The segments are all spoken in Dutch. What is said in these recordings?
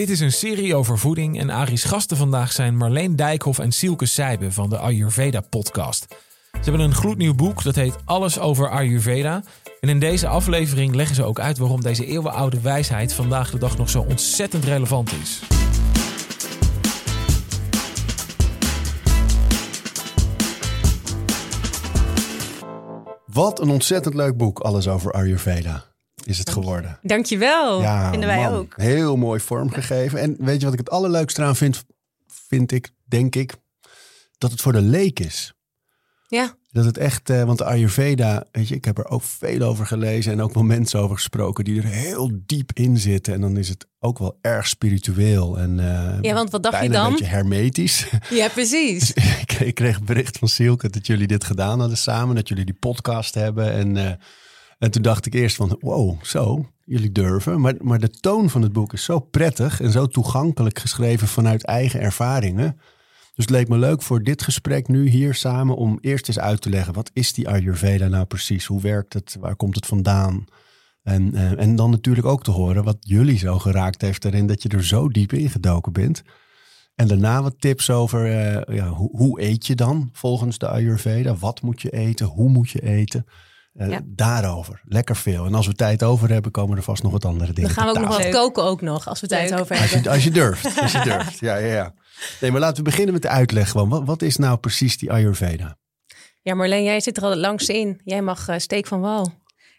Dit is een serie over voeding en Ari's gasten vandaag zijn Marleen Dijkhoff en Sielke Sijbe van de Ayurveda podcast. Ze hebben een gloednieuw boek dat heet Alles over Ayurveda. En in deze aflevering leggen ze ook uit waarom deze eeuwenoude wijsheid vandaag de dag nog zo ontzettend relevant is. Wat een ontzettend leuk boek, Alles over Ayurveda, is het geworden. Dankjewel, Ja, vinden wij man, ook. Heel mooi vormgegeven. En weet je wat ik het allerleukste eraan vind? Vind ik, denk ik, dat het voor de leek is. Ja, Dat het echt, eh, want de Ayurveda, weet je, ik heb er ook veel over gelezen en ook wel mensen over gesproken die er heel diep in zitten. En dan is het ook wel erg spiritueel en eh, ja want wat dacht je dan? een beetje hermetisch. Ja, precies. ik, ik kreeg bericht van Silke dat jullie dit gedaan hadden samen, dat jullie die podcast hebben. En, eh, en toen dacht ik eerst van, wow, zo, jullie durven. Maar, maar de toon van het boek is zo prettig en zo toegankelijk geschreven vanuit eigen ervaringen. Dus het leek me leuk voor dit gesprek nu hier samen om eerst eens uit te leggen, wat is die Ayurveda nou precies? Hoe werkt het? Waar komt het vandaan? En, eh, en dan natuurlijk ook te horen wat jullie zo geraakt heeft erin, dat je er zo diep ingedoken bent. En daarna wat tips over eh, ja, hoe, hoe eet je dan volgens de Ayurveda? Wat moet je eten? Hoe moet je eten? Eh, Ja. Daarover. Lekker veel. En als we tijd over hebben, komen er vast nog wat andere dingen. Dan gaan we ook nog wat koken ook nog, als we tijd over Als hebben. je, als je durft. Als je durft. Ja, ja, ja. Nee, maar laten we beginnen met de uitleg gewoon. Wat, wat is nou precies die Ayurveda? Ja, Marleen, jij zit er al langs in. Jij mag eh, steek van wal.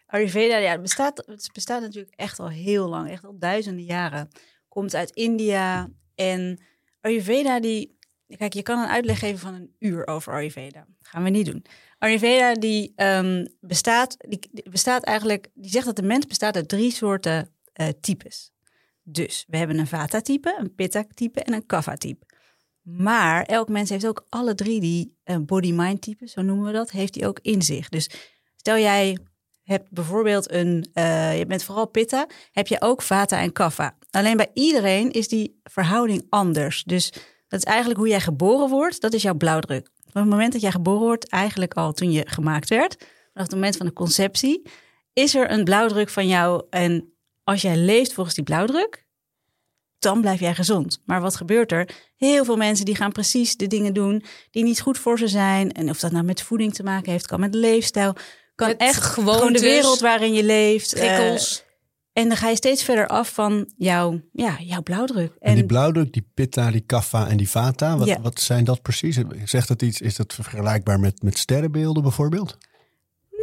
Ayurveda, ja, het bestaat, het bestaat natuurlijk echt al heel lang, echt al duizenden jaren. Komt uit India en Ayurveda die, kijk, je kan een uitleg geven van een uur over Ayurveda. gaan we niet doen. Ayurveda die ehm, bestaat, die, bestaat eigenlijk, die zegt dat de mens bestaat uit drie soorten eh, types. Dus we hebben een Vata-type, een Pitta-type en een Kapha-type. Maar elk mens heeft ook alle drie die eh, body-mind-typen, zo noemen we dat, heeft die ook in zich. Dus stel jij hebt bijvoorbeeld een, eh, je bent vooral pitta, heb je ook vata en kapha. Alleen bij iedereen is die verhouding anders. Dus dat is eigenlijk hoe jij geboren wordt, dat is jouw blauwdruk. Van het moment dat jij geboren wordt, eigenlijk al toen je gemaakt werd, vanaf het moment van de conceptie, is er een blauwdruk van jou. En als jij leeft volgens die blauwdruk, dan blijf jij gezond. Maar wat gebeurt er? Heel veel mensen die gaan precies de dingen doen die niet goed voor ze zijn. En of dat nou met voeding te maken heeft, kan met leefstijl. Kan Met echt gewoon de wereld waarin je leeft. eh, Prikkels. En dan ga je steeds verder af van jouw, ja, jouw blauwdruk. En, die blauwdruk, die Pitta, die Kapha en die Vata. Wat, Ja. wat zijn dat precies? Zegt dat iets? Is dat vergelijkbaar met, met sterrenbeelden bijvoorbeeld?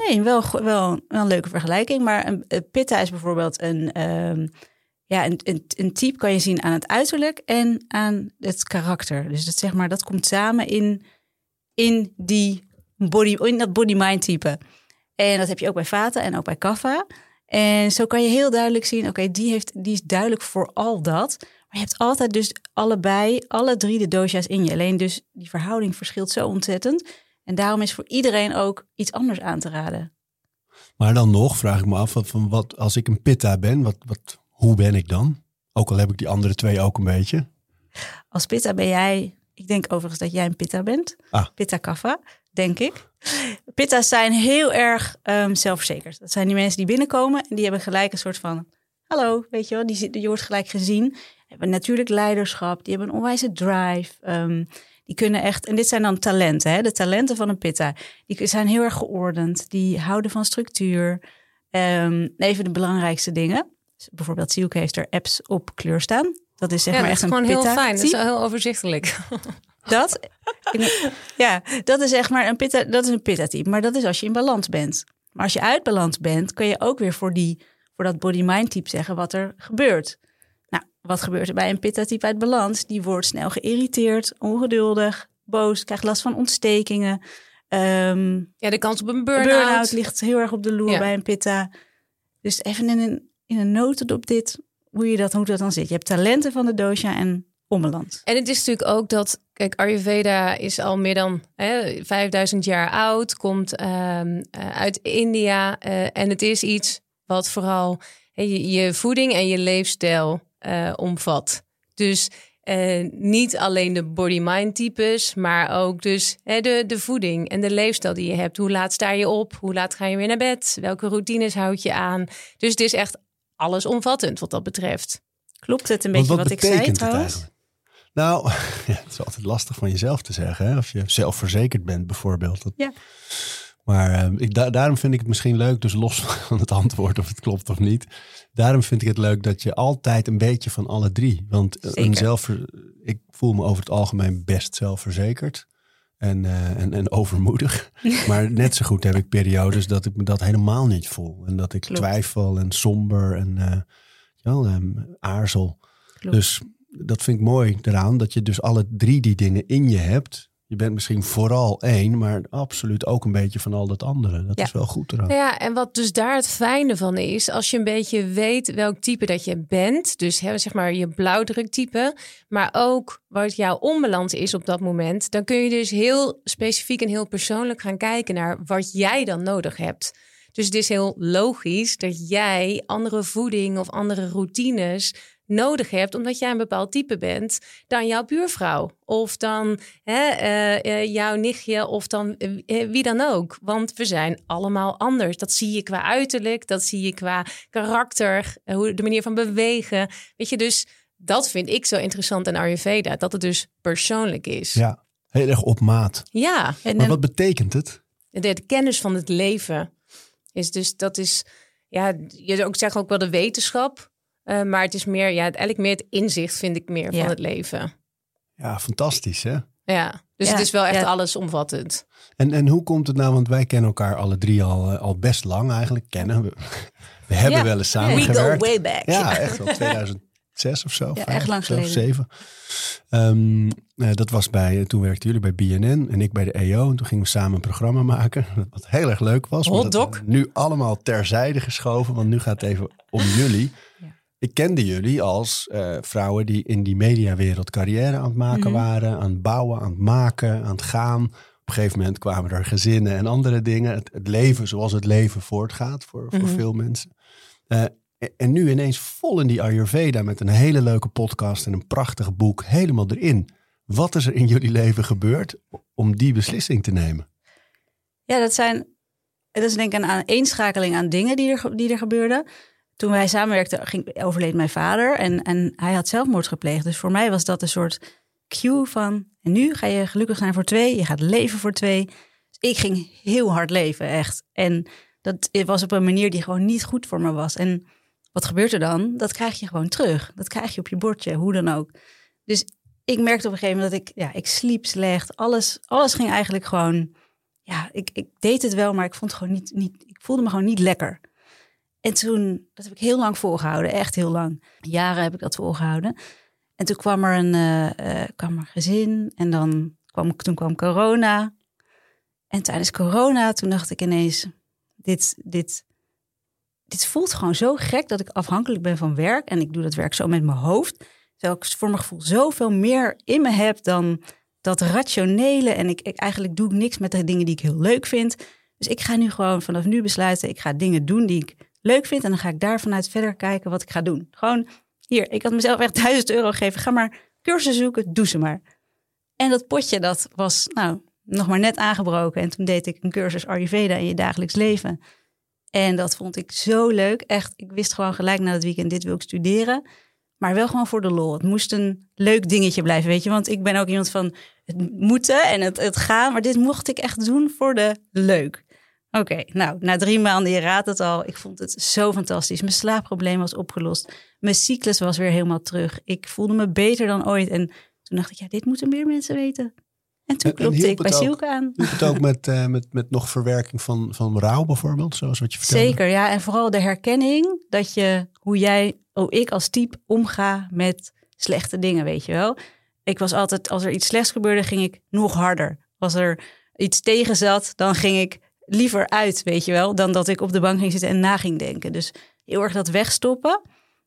nee, wel, wel, wel een leuke vergelijking. Maar een, een pitta is bijvoorbeeld een, ehm, ja, een, een, een type kan je zien aan het uiterlijk en aan het karakter. Dus dat, zeg maar, dat komt samen in, in, die body, in dat body-mind type. En dat heb je ook bij Vata en ook bij Kapha. En zo kan je heel duidelijk zien, oké, die die, die is duidelijk voor al dat. Maar je hebt altijd dus allebei, alle drie de dosha's in je. Alleen dus die verhouding verschilt zo ontzettend. En daarom is voor iedereen ook iets anders aan te raden. Maar dan nog vraag ik me af, van wat, als ik een Pitta ben, wat, wat, hoe ben ik dan? Ook al heb ik die andere twee ook een beetje. Als pitta ben jij, ik denk overigens dat jij een pitta bent. Ah. Pitta kaffa, denk ik. Pitta's zijn heel erg ehm, zelfverzekerd. Dat zijn die mensen die binnenkomen en die hebben gelijk een soort van... Hallo, weet je wel, die, je wordt gelijk gezien. Die hebben natuurlijk leiderschap, die hebben een onwijze drive. ehm, die kunnen echt, en dit zijn dan talenten, hè? de talenten van een pitta. Die zijn heel erg geordend, die houden van structuur. Ehm, even de belangrijkste dingen. Dus bijvoorbeeld Sielke heeft er apps op kleur staan. Dat is zeg ja, maar dat echt is een gewoon heel pitta fijn. Dat is heel overzichtelijk. Dat, ja, dat is zeg maar een pitta, dat is een pitta type. Maar dat is als je in balans bent. Maar als je uit balans bent, kun je ook weer voor, die, voor dat body-mind type zeggen wat er gebeurt. Nou, wat gebeurt er bij een pitta type uit balans? Die wordt snel geïrriteerd, ongeduldig, boos, krijgt last van ontstekingen. Ehm Ja, de kans op een een burn-out. burn-out ligt heel erg op de loer Ja. bij een pitta. Dus even in een, in een notendop dit. hoe, je dat, hoe dat dan zit. Je hebt talenten van de dosha en ommeland. En het is natuurlijk ook dat, kijk, Ayurveda is al meer dan hè, 5000 jaar oud, komt ehm, eh, uit India. eh, en het is iets wat vooral hè, je, je voeding en je leefstijl eh, omvat. Dus eh, niet alleen de body-mind types, maar ook dus hè, de, de voeding en de leefstijl die je hebt. Hoe laat sta je op? Hoe laat ga je weer naar bed? Welke routines houd je aan? Dus het is echt allesomvattend wat dat betreft. Klopt het een beetje wat wat, ik zei betekent het trouwens? Nou, ja, het is altijd lastig van jezelf te zeggen. Hè? Of je zelfverzekerd bent bijvoorbeeld. Dat- Ja. Maar eh, ik, da- daarom vind ik het misschien leuk, dus los van het antwoord of het klopt of niet. Daarom vind ik het leuk dat je altijd een beetje van alle drie. Want een Zeker. zelfver, ik voel me over het algemeen best zelfverzekerd. En, eh, en, en overmoedig. maar net zo goed heb ik periodes dat ik me dat helemaal niet voel. En dat ik Klopt. twijfel en somber en eh, ehm, aarzel. Klopt. Dus dat vind ik mooi eraan, dat je dus alle drie die dingen in je hebt. Je bent misschien vooral één, maar absoluut ook een beetje van al dat andere. Dat Ja. is wel goed eraan. Nou ja, en wat dus daar het fijne van is, als je een beetje weet welk type dat je bent, dus hè, zeg maar je blauwdruktype, maar ook wat jouw onbalans is op dat moment, dan kun je dus heel specifiek en heel persoonlijk gaan kijken naar wat jij dan nodig hebt. Dus het is heel logisch dat jij andere voeding of andere routines nodig hebt, omdat jij een bepaald type bent, dan jouw buurvrouw. Of dan hè, eh, eh, jouw nichtje, of dan eh, wie dan ook. Want we zijn allemaal anders. Dat zie je qua uiterlijk, dat zie je qua karakter, hoe de manier van bewegen. Weet je, dus dat vind ik zo interessant in Ayurveda, dat het dus persoonlijk is. Ja, heel erg op maat. ja En, Maar wat betekent het? de, de kennis van het leven is dus, dat is, ja, je zou ook zeggen ook wel de wetenschap. Eh, maar het is meer, ja, eigenlijk meer het inzicht vind ik meer Ja. van het leven. Ja, fantastisch hè? Ja, dus Ja, het is wel echt ja. allesomvattend. En, en hoe komt het nou, want wij kennen elkaar alle drie al, eh, al best lang eigenlijk. Kennen we. We hebben Ja. wel eens we go way back. Ja, echt wel 2006 of zo. Ja, vijf echt lang geleden. Zeven. Ehm, eh, dat was bij, toen werkten jullie bij BNN en ik bij de EO. En toen gingen we samen een programma maken. Wat heel erg leuk was. maar Hot. Nu allemaal terzijde geschoven, want nu gaat het even om jullie. Ik kende jullie als eh, vrouwen die in die mediawereld carrière aan het maken Mhm. waren. Aan het bouwen, aan het maken, aan het gaan. Op een gegeven moment kwamen er gezinnen en andere dingen. Het, het leven zoals het leven voortgaat voor, voor Mhm. veel mensen. Eh, en- nu ineens vol in die Ayurveda met een hele leuke podcast en een prachtig boek helemaal erin. Wat is er in jullie leven gebeurd om die beslissing te nemen? Ja, dat zijn. Dat is denk ik een aaneenschakeling aan dingen die er, die er gebeurden. Toen wij samenwerkten, ging, overleed mijn vader en, en hij had zelfmoord gepleegd. Dus voor mij was dat een soort cue van. En nu ga je gelukkig zijn voor twee, je gaat leven voor twee. Dus ik ging heel hard leven, echt. En dat was op een manier die gewoon niet goed voor me was. En wat gebeurt er dan? Dat krijg je gewoon terug. Dat krijg je op je bordje, hoe dan ook. Dus ik merkte op een gegeven moment dat ik, ja, ik sliep slecht. Alles, alles ging eigenlijk gewoon ja, ik, ik deed het wel, maar ik vond het gewoon niet, niet, ik voelde me gewoon niet lekker. En toen, dat heb ik heel lang volgehouden, echt heel lang. Jaren heb ik dat volgehouden. En toen kwam er een eh, eh, kwam er gezin en dan kwam, toen kwam corona. En tijdens corona, toen dacht ik ineens, dit, dit, dit voelt gewoon zo gek dat ik afhankelijk ben van werk. En ik doe dat werk zo met mijn hoofd. Terwijl ik voor mijn gevoel zoveel meer in me heb dan dat rationele. En ik, ik eigenlijk doe ik niks met de dingen die ik heel leuk vind. Dus ik ga nu gewoon vanaf nu besluiten, ik ga dingen doen die ik leuk vind. En dan ga ik daar vanuit verder kijken wat ik ga doen. Gewoon hier, ik had mezelf echt duizend euro gegeven. Ga maar cursus zoeken, doe ze maar. En dat potje, dat was nou nog maar net aangebroken. En toen deed ik een cursus Ayurveda in je dagelijks leven. En dat vond ik zo leuk. Echt, ik wist gewoon gelijk na het weekend, dit wil ik studeren. Maar wel gewoon voor de lol. Het moest een leuk dingetje blijven, weet je. Want ik ben ook iemand van het moeten en het, het gaan. Maar dit mocht ik echt doen voor de leuk. Oké, nou, na drie maanden, je raadt het al. Ik vond het zo fantastisch. Mijn slaapprobleem was opgelost. Mijn cyclus was weer helemaal terug. Ik voelde me beter dan ooit. En toen dacht ik, ja, dit moeten meer mensen weten. En toen En- en klopte hielp ik bij? Silke aan. Doe het ook met, eh, met, met nog verwerking van, van rouw bijvoorbeeld, zoals wat je vertelde? Zeker, ja. En vooral de herkenning dat je, hoe jij, hoe ik als type omga met slechte dingen, weet je wel. Ik was altijd, als er iets slechts gebeurde, ging ik nog harder. Als er iets tegen zat, dan ging ik liever uit, weet je wel, dan dat ik op de bank ging zitten en na ging denken. Dus heel erg dat wegstoppen.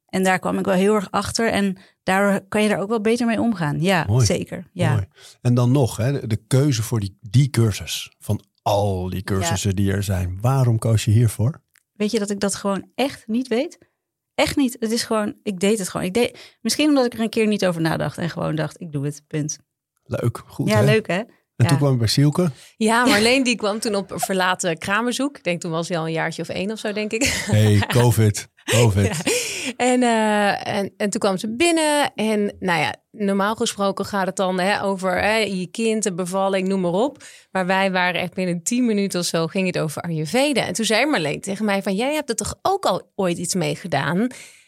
En daar kwam ik wel heel erg achter. En daar kan je daar ook wel beter mee omgaan. Ja, Mooi. zeker. Ja. Mooi. En dan nog, hè, de keuze voor die, die cursus. Van al die cursussen die er zijn. Waarom koos je hiervoor? Weet je dat ik dat gewoon echt niet weet? Echt niet. Het is gewoon, ik deed het gewoon. Ik deed, misschien omdat ik er een keer niet over nadacht en gewoon dacht, ik doe het, punt. Leuk, goed ja, hè? leuk hè? En toen kwam ik bij Sielke. Ja, Marleen die kwam toen op verlaten kraambezoek. Ik denk toen was hij al een jaartje of één of zo, denk ik. Hey, COVID, COVID. Ja. En, eh, en, en toen kwam ze binnen. En nou ja, normaal gesproken gaat het dan hè, over hè, je kind, de bevalling, noem maar op. Maar wij waren echt binnen tien minuten of zo, ging het over Ayurveda. En toen zei Marleen tegen mij van, jij hebt er toch ook al ooit iets mee gedaan?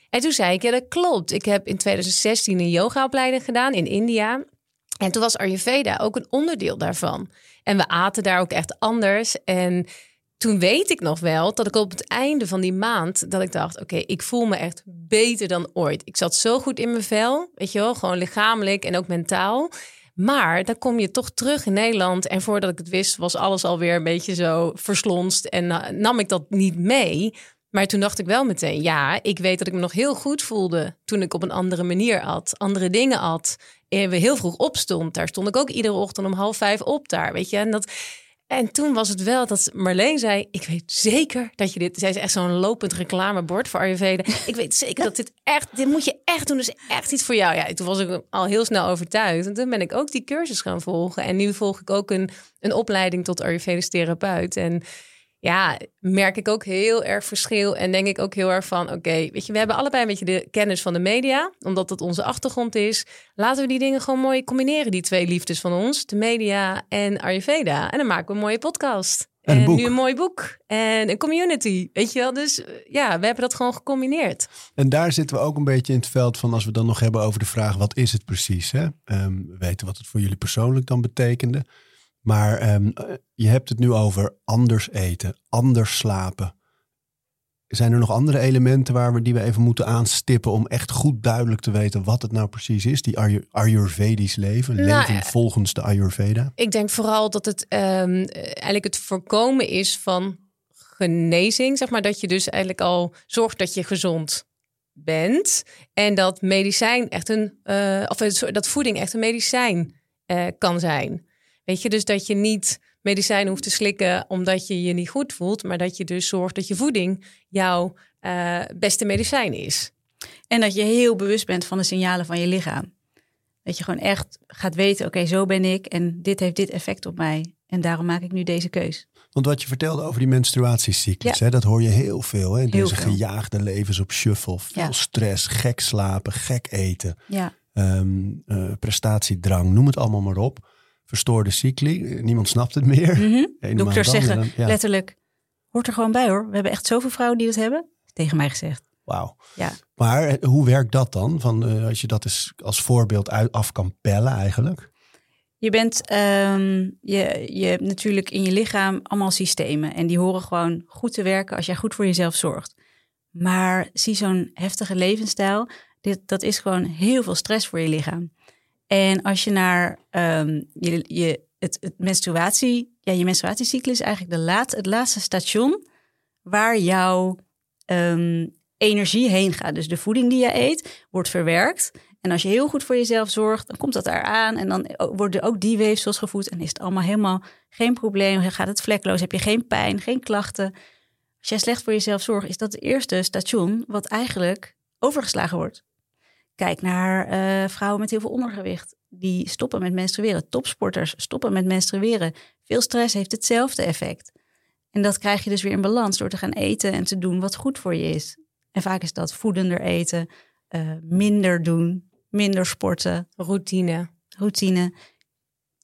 En toen zei ik, ja dat klopt. Ik heb in 2016 een yogaopleiding gedaan in India. En toen was Ayurveda ook een onderdeel daarvan. En we aten daar ook echt anders. En toen weet ik nog wel dat ik op het einde van die maand dat ik dacht, oké, ik voel me echt beter dan ooit. Ik zat zo goed in mijn vel, weet je wel, gewoon lichamelijk en ook mentaal. Maar dan kom je toch terug in Nederland en voordat ik het wist was alles alweer een beetje zo verslonst en nam ik dat niet mee. Maar toen dacht ik wel meteen, ja, ik weet dat ik me nog heel goed voelde toen ik op een andere manier at, andere dingen at. En we heel vroeg opstond. Daar stond ik ook iedere ochtend om half vijf op daar, weet je. En dat, en toen was het wel dat Marleen zei: Ik weet zeker dat je dit. Zij is echt zo'n lopend reclamebord voor Ayurveda. Ik weet zeker dat dit echt. Dit moet je echt doen. Dus echt iets voor jou. Ja, toen was ik al heel snel overtuigd. En toen ben ik ook die cursus gaan volgen. En nu volg ik ook een, een opleiding tot Ayurvedisch therapeut. En ja, merk ik ook heel erg verschil. En denk ik ook heel erg van: Oké, weet je, we hebben allebei een beetje de kennis van de media, omdat dat onze achtergrond is. Laten we die dingen gewoon mooi combineren, die twee liefdes van ons, de media en Ayurveda. En dan maken we een mooie podcast. En een boek. nu een mooi boek. En een community, weet je wel. Dus eh, ja, we hebben dat gewoon gecombineerd. En daar zitten we ook een beetje in het veld van als we dan nog hebben over de vraag wat is het precies. Hè? Ehm, we weten wat het voor jullie persoonlijk dan betekende. Maar ehm, eh, je hebt het nu over anders eten, anders slapen. Zijn er nog andere elementen waar we die we even moeten aanstippen om echt goed duidelijk te weten wat het nou precies is? Die Ayur- Ayurvedisch leven, Nou, leven eh, volgens de Ayurveda. Ik denk vooral dat het ehm, eigenlijk het voorkomen is van genezing. Zeg maar dat je dus eigenlijk al zorgt dat je gezond bent. En dat medicijn echt een, eh, of eh, dat voeding echt een medicijn kan zijn. Weet je, dus dat je niet medicijn hoeft te slikken omdat je je niet goed voelt, maar dat je dus zorgt dat je voeding jouw eh, beste medicijn is. En dat je heel bewust bent van de signalen van je lichaam. Dat je gewoon echt gaat weten, oké, zo ben ik en dit heeft dit effect op mij. En daarom maak ik nu deze keus. Want wat je vertelde over die menstruatiecyclus, Ja. hè, dat hoor je heel veel. Hè? Heel Deze veel. gejaagde levens op shuffle, veel Ja. stress, gek slapen, gek eten. Ja, ehm, eh, prestatiedrang, noem het allemaal maar op. Verstoorde cycli, niemand snapt het meer. Maand dokters zeggen en dan- ja, letterlijk, hoort er gewoon bij hoor. We hebben echt zoveel vrouwen die dat hebben. Tegen mij gezegd. Wauw. Ja. Maar eh, hoe werkt dat dan? Van, eh, als je dat eens als voorbeeld uit, af kan pellen eigenlijk. Je bent, ehm, je, je hebt natuurlijk in je lichaam allemaal systemen. En die horen gewoon goed te werken als jij goed voor jezelf zorgt. Maar zie zo'n heftige levensstijl, dit, dat is gewoon heel veel stress voor je lichaam. En als je naar ehm, je, je, het, het menstruatie, ja, je menstruatiecyclus is eigenlijk de laat, het laatste station waar jouw ehm, energie heen gaat. Dus de voeding die je eet, wordt verwerkt. En als je heel goed voor jezelf zorgt, dan komt dat eraan. En dan worden ook die weefsels gevoed. En is het allemaal helemaal geen probleem. Dan gaat het vlekloos. Heb je geen pijn, geen klachten. Als jij slecht voor jezelf zorgt, is dat het eerste station wat eigenlijk overgeslagen wordt. Kijk naar eh, vrouwen met heel veel ondergewicht. Die stoppen met menstrueren. Topsporters stoppen met menstrueren. Veel stress heeft hetzelfde effect. En dat krijg je dus weer in balans door te gaan eten en te doen wat goed voor je is. En vaak is dat voedender eten, eh, minder doen, minder sporten, Routine. routine.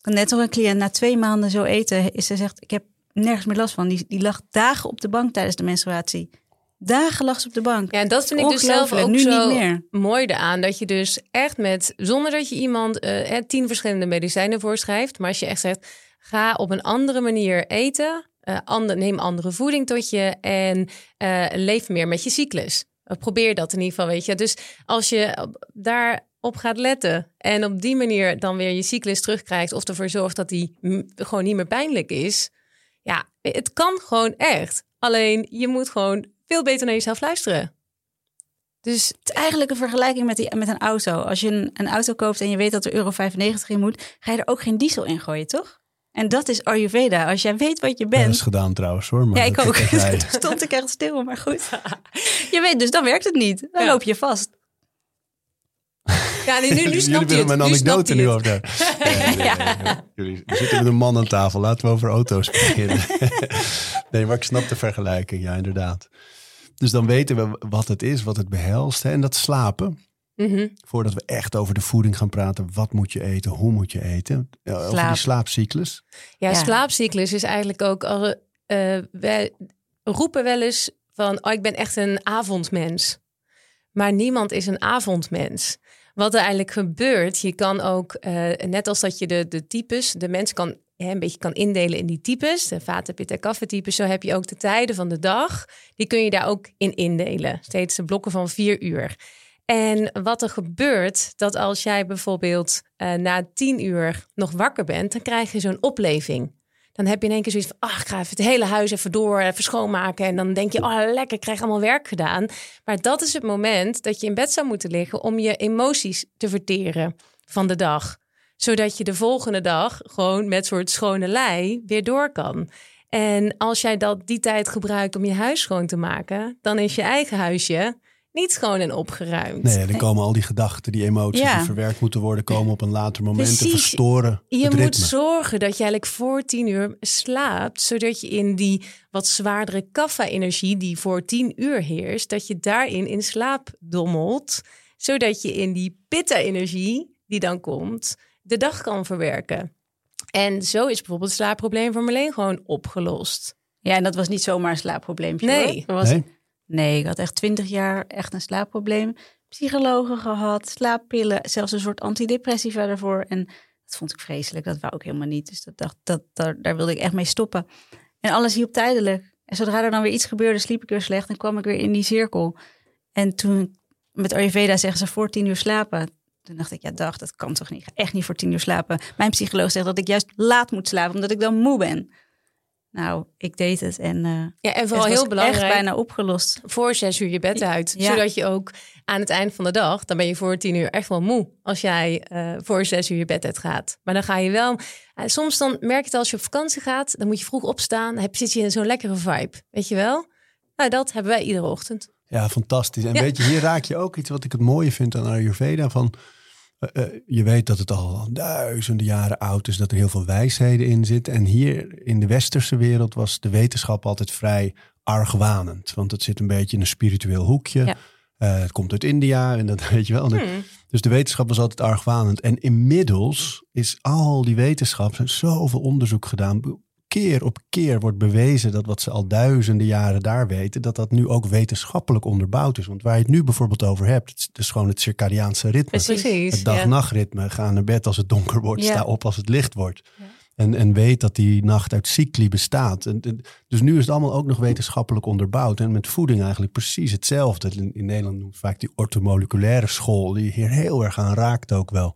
Net nog een cliënt na twee maanden zo eten. Is ze zegt, ik heb nergens meer last van. Die, die lag dagen op de bank tijdens de menstruatie. Dagen lag ze op de bank. Ja, en dat vind ik dus zelf ook nu zo niet meer. mooi eraan. Dat je dus echt met, zonder dat je iemand eh, eh, tien verschillende medicijnen voorschrijft. Maar als je echt zegt, ga op een andere manier eten. eh, ander, neem andere voeding tot je en leef meer met je cyclus. Probeer dat in ieder geval, weet je. Dus als je op- daarop gaat letten en op die manier dan weer je cyclus terugkrijgt... of ervoor zorgt dat die gewoon niet meer pijnlijk is... ja, het kan gewoon echt. Alleen je moet gewoon veel beter naar jezelf luisteren. Dus Het is eigenlijk een vergelijking met, die, met een auto. Als je een, een auto koopt en je weet dat er euro 95 in moet, ga je er ook geen diesel in gooien, toch? En dat is Ayurveda. Als jij weet wat je Ja, dat bent. is gedaan trouwens hoor. Maar Ja, ik ook. Toen stond ik echt stil, maar goed. Je weet dus, dan werkt het niet. Dan Ja. loop je vast. ja, nu, nu, nu Jullie snapt Nu snapt anekdote nu over. Nee, nee, nee, nee. Jullie we zitten met een man aan tafel. Laten we over auto's beginnen. nee, maar ik snap de vergelijking. Ja, inderdaad. Dus dan weten we wat het is, wat het behelst. Hè? En dat slapen. Mhm. Voordat we echt over de voeding gaan praten. Wat moet je eten? Hoe moet je eten? Ja, Over die slaapcyclus. Ja, Ja. slaapcyclus is eigenlijk ook al. eh wij roepen wel eens van: oh, ik ben echt een avondmens. Maar niemand is een avondmens. Wat er eigenlijk gebeurt, je kan ook, eh, net als dat je de, de types, de mens kan een beetje kan indelen in die types, de vata, pitta, kaffe types, zo heb je ook de tijden van de dag, die kun je daar ook in indelen. Steeds de blokken van vier uur. En wat er gebeurt, dat als jij bijvoorbeeld eh, na tien uur nog wakker bent, dan krijg je zo'n opleving. Dan heb je in één keer zoiets van, ach, ik ga even het hele huis even door, even schoonmaken. En dan denk je, oh, lekker, ik krijg allemaal werk gedaan. Maar dat is het moment dat je in bed zou moeten liggen om je emoties te verteren van de dag. Zodat je de volgende dag gewoon met soort schone lei weer door kan. En als jij dat die tijd gebruikt om je huis schoon te maken, dan is je eigen huisje niet schoon en opgeruimd. Nee, dan komen al die gedachten, die emoties Ja. die verwerkt moeten worden, komen op een later moment en Precies. verstoren Je het moet ritme. zorgen dat je eigenlijk voor tien uur slaapt, zodat je in die wat zwaardere kaffa-energie die voor tien uur heerst, dat je daarin in slaap dommelt, zodat je in die pitta-energie die dan komt, de dag kan verwerken. En zo is bijvoorbeeld het slaapprobleem van Marleen gewoon opgelost. Ja, en dat was niet zomaar een slaapprobleempje. Nee. hoor. Was, Nee? nee? ik had echt twintig jaar echt een slaapprobleem. Psychologen gehad, slaappillen, zelfs een soort antidepressiva daarvoor. En dat vond ik vreselijk. Dat wou ik helemaal niet. Dus dat dacht, dat, daar, daar wilde ik echt mee stoppen. En alles hielp tijdelijk. En zodra er dan weer iets gebeurde, sliep ik weer slecht en kwam ik weer in die cirkel. En toen met Ayurveda zeggen ze voor tien uur slapen. Toen dacht ik, ja dag, dat kan toch niet. Ik ga echt niet voor tien uur slapen. Mijn psycholoog zegt dat ik juist laat moet slapen, omdat ik dan moe ben. Nou, ik deed het en eh Ja, en het vooral was heel belangrijk. echt bijna opgelost. voor zes uur je bed uit. Ja. Zodat je ook aan het eind van de dag, dan ben je voor tien uur echt wel moe. Als jij eh, voor zes uur je bed uit gaat. Maar dan ga je wel. eh, soms dan merk je het als je op vakantie gaat, dan moet je vroeg opstaan. Dan heb, zit je in zo'n lekkere vibe. Weet je wel? Nou, dat hebben wij iedere ochtend. Ja, fantastisch. En Ja. weet je, hier raak je ook iets wat ik het mooie vind aan Ayurveda. Van, eh, eh, je weet dat het al duizenden jaren oud is, dat er heel veel wijsheden in zitten. En hier in de westerse wereld was de wetenschap altijd vrij argwanend. Want het zit een beetje in een spiritueel hoekje. Ja. Eh, het komt uit India en dat weet je wel. Hmm. Dus de wetenschap was altijd argwanend. En inmiddels is al die wetenschap, er zoveel onderzoek gedaan. Keer op keer wordt bewezen dat wat ze al duizenden jaren daar weten, dat dat nu ook wetenschappelijk onderbouwd is. Want waar je het nu bijvoorbeeld over hebt, het is dus gewoon het circadiaanse ritme. Precies. Het ja. dag-nachtritme. Ga naar bed als het donker wordt, Ja. sta op als het licht wordt. En, en weet dat die nacht uit cycli bestaat. En, en- dus nu is het allemaal ook nog wetenschappelijk onderbouwd. En met voeding eigenlijk precies hetzelfde. In, in Nederland noemt vaak die ortomoleculaire school, die hier heel erg aan raakt ook wel.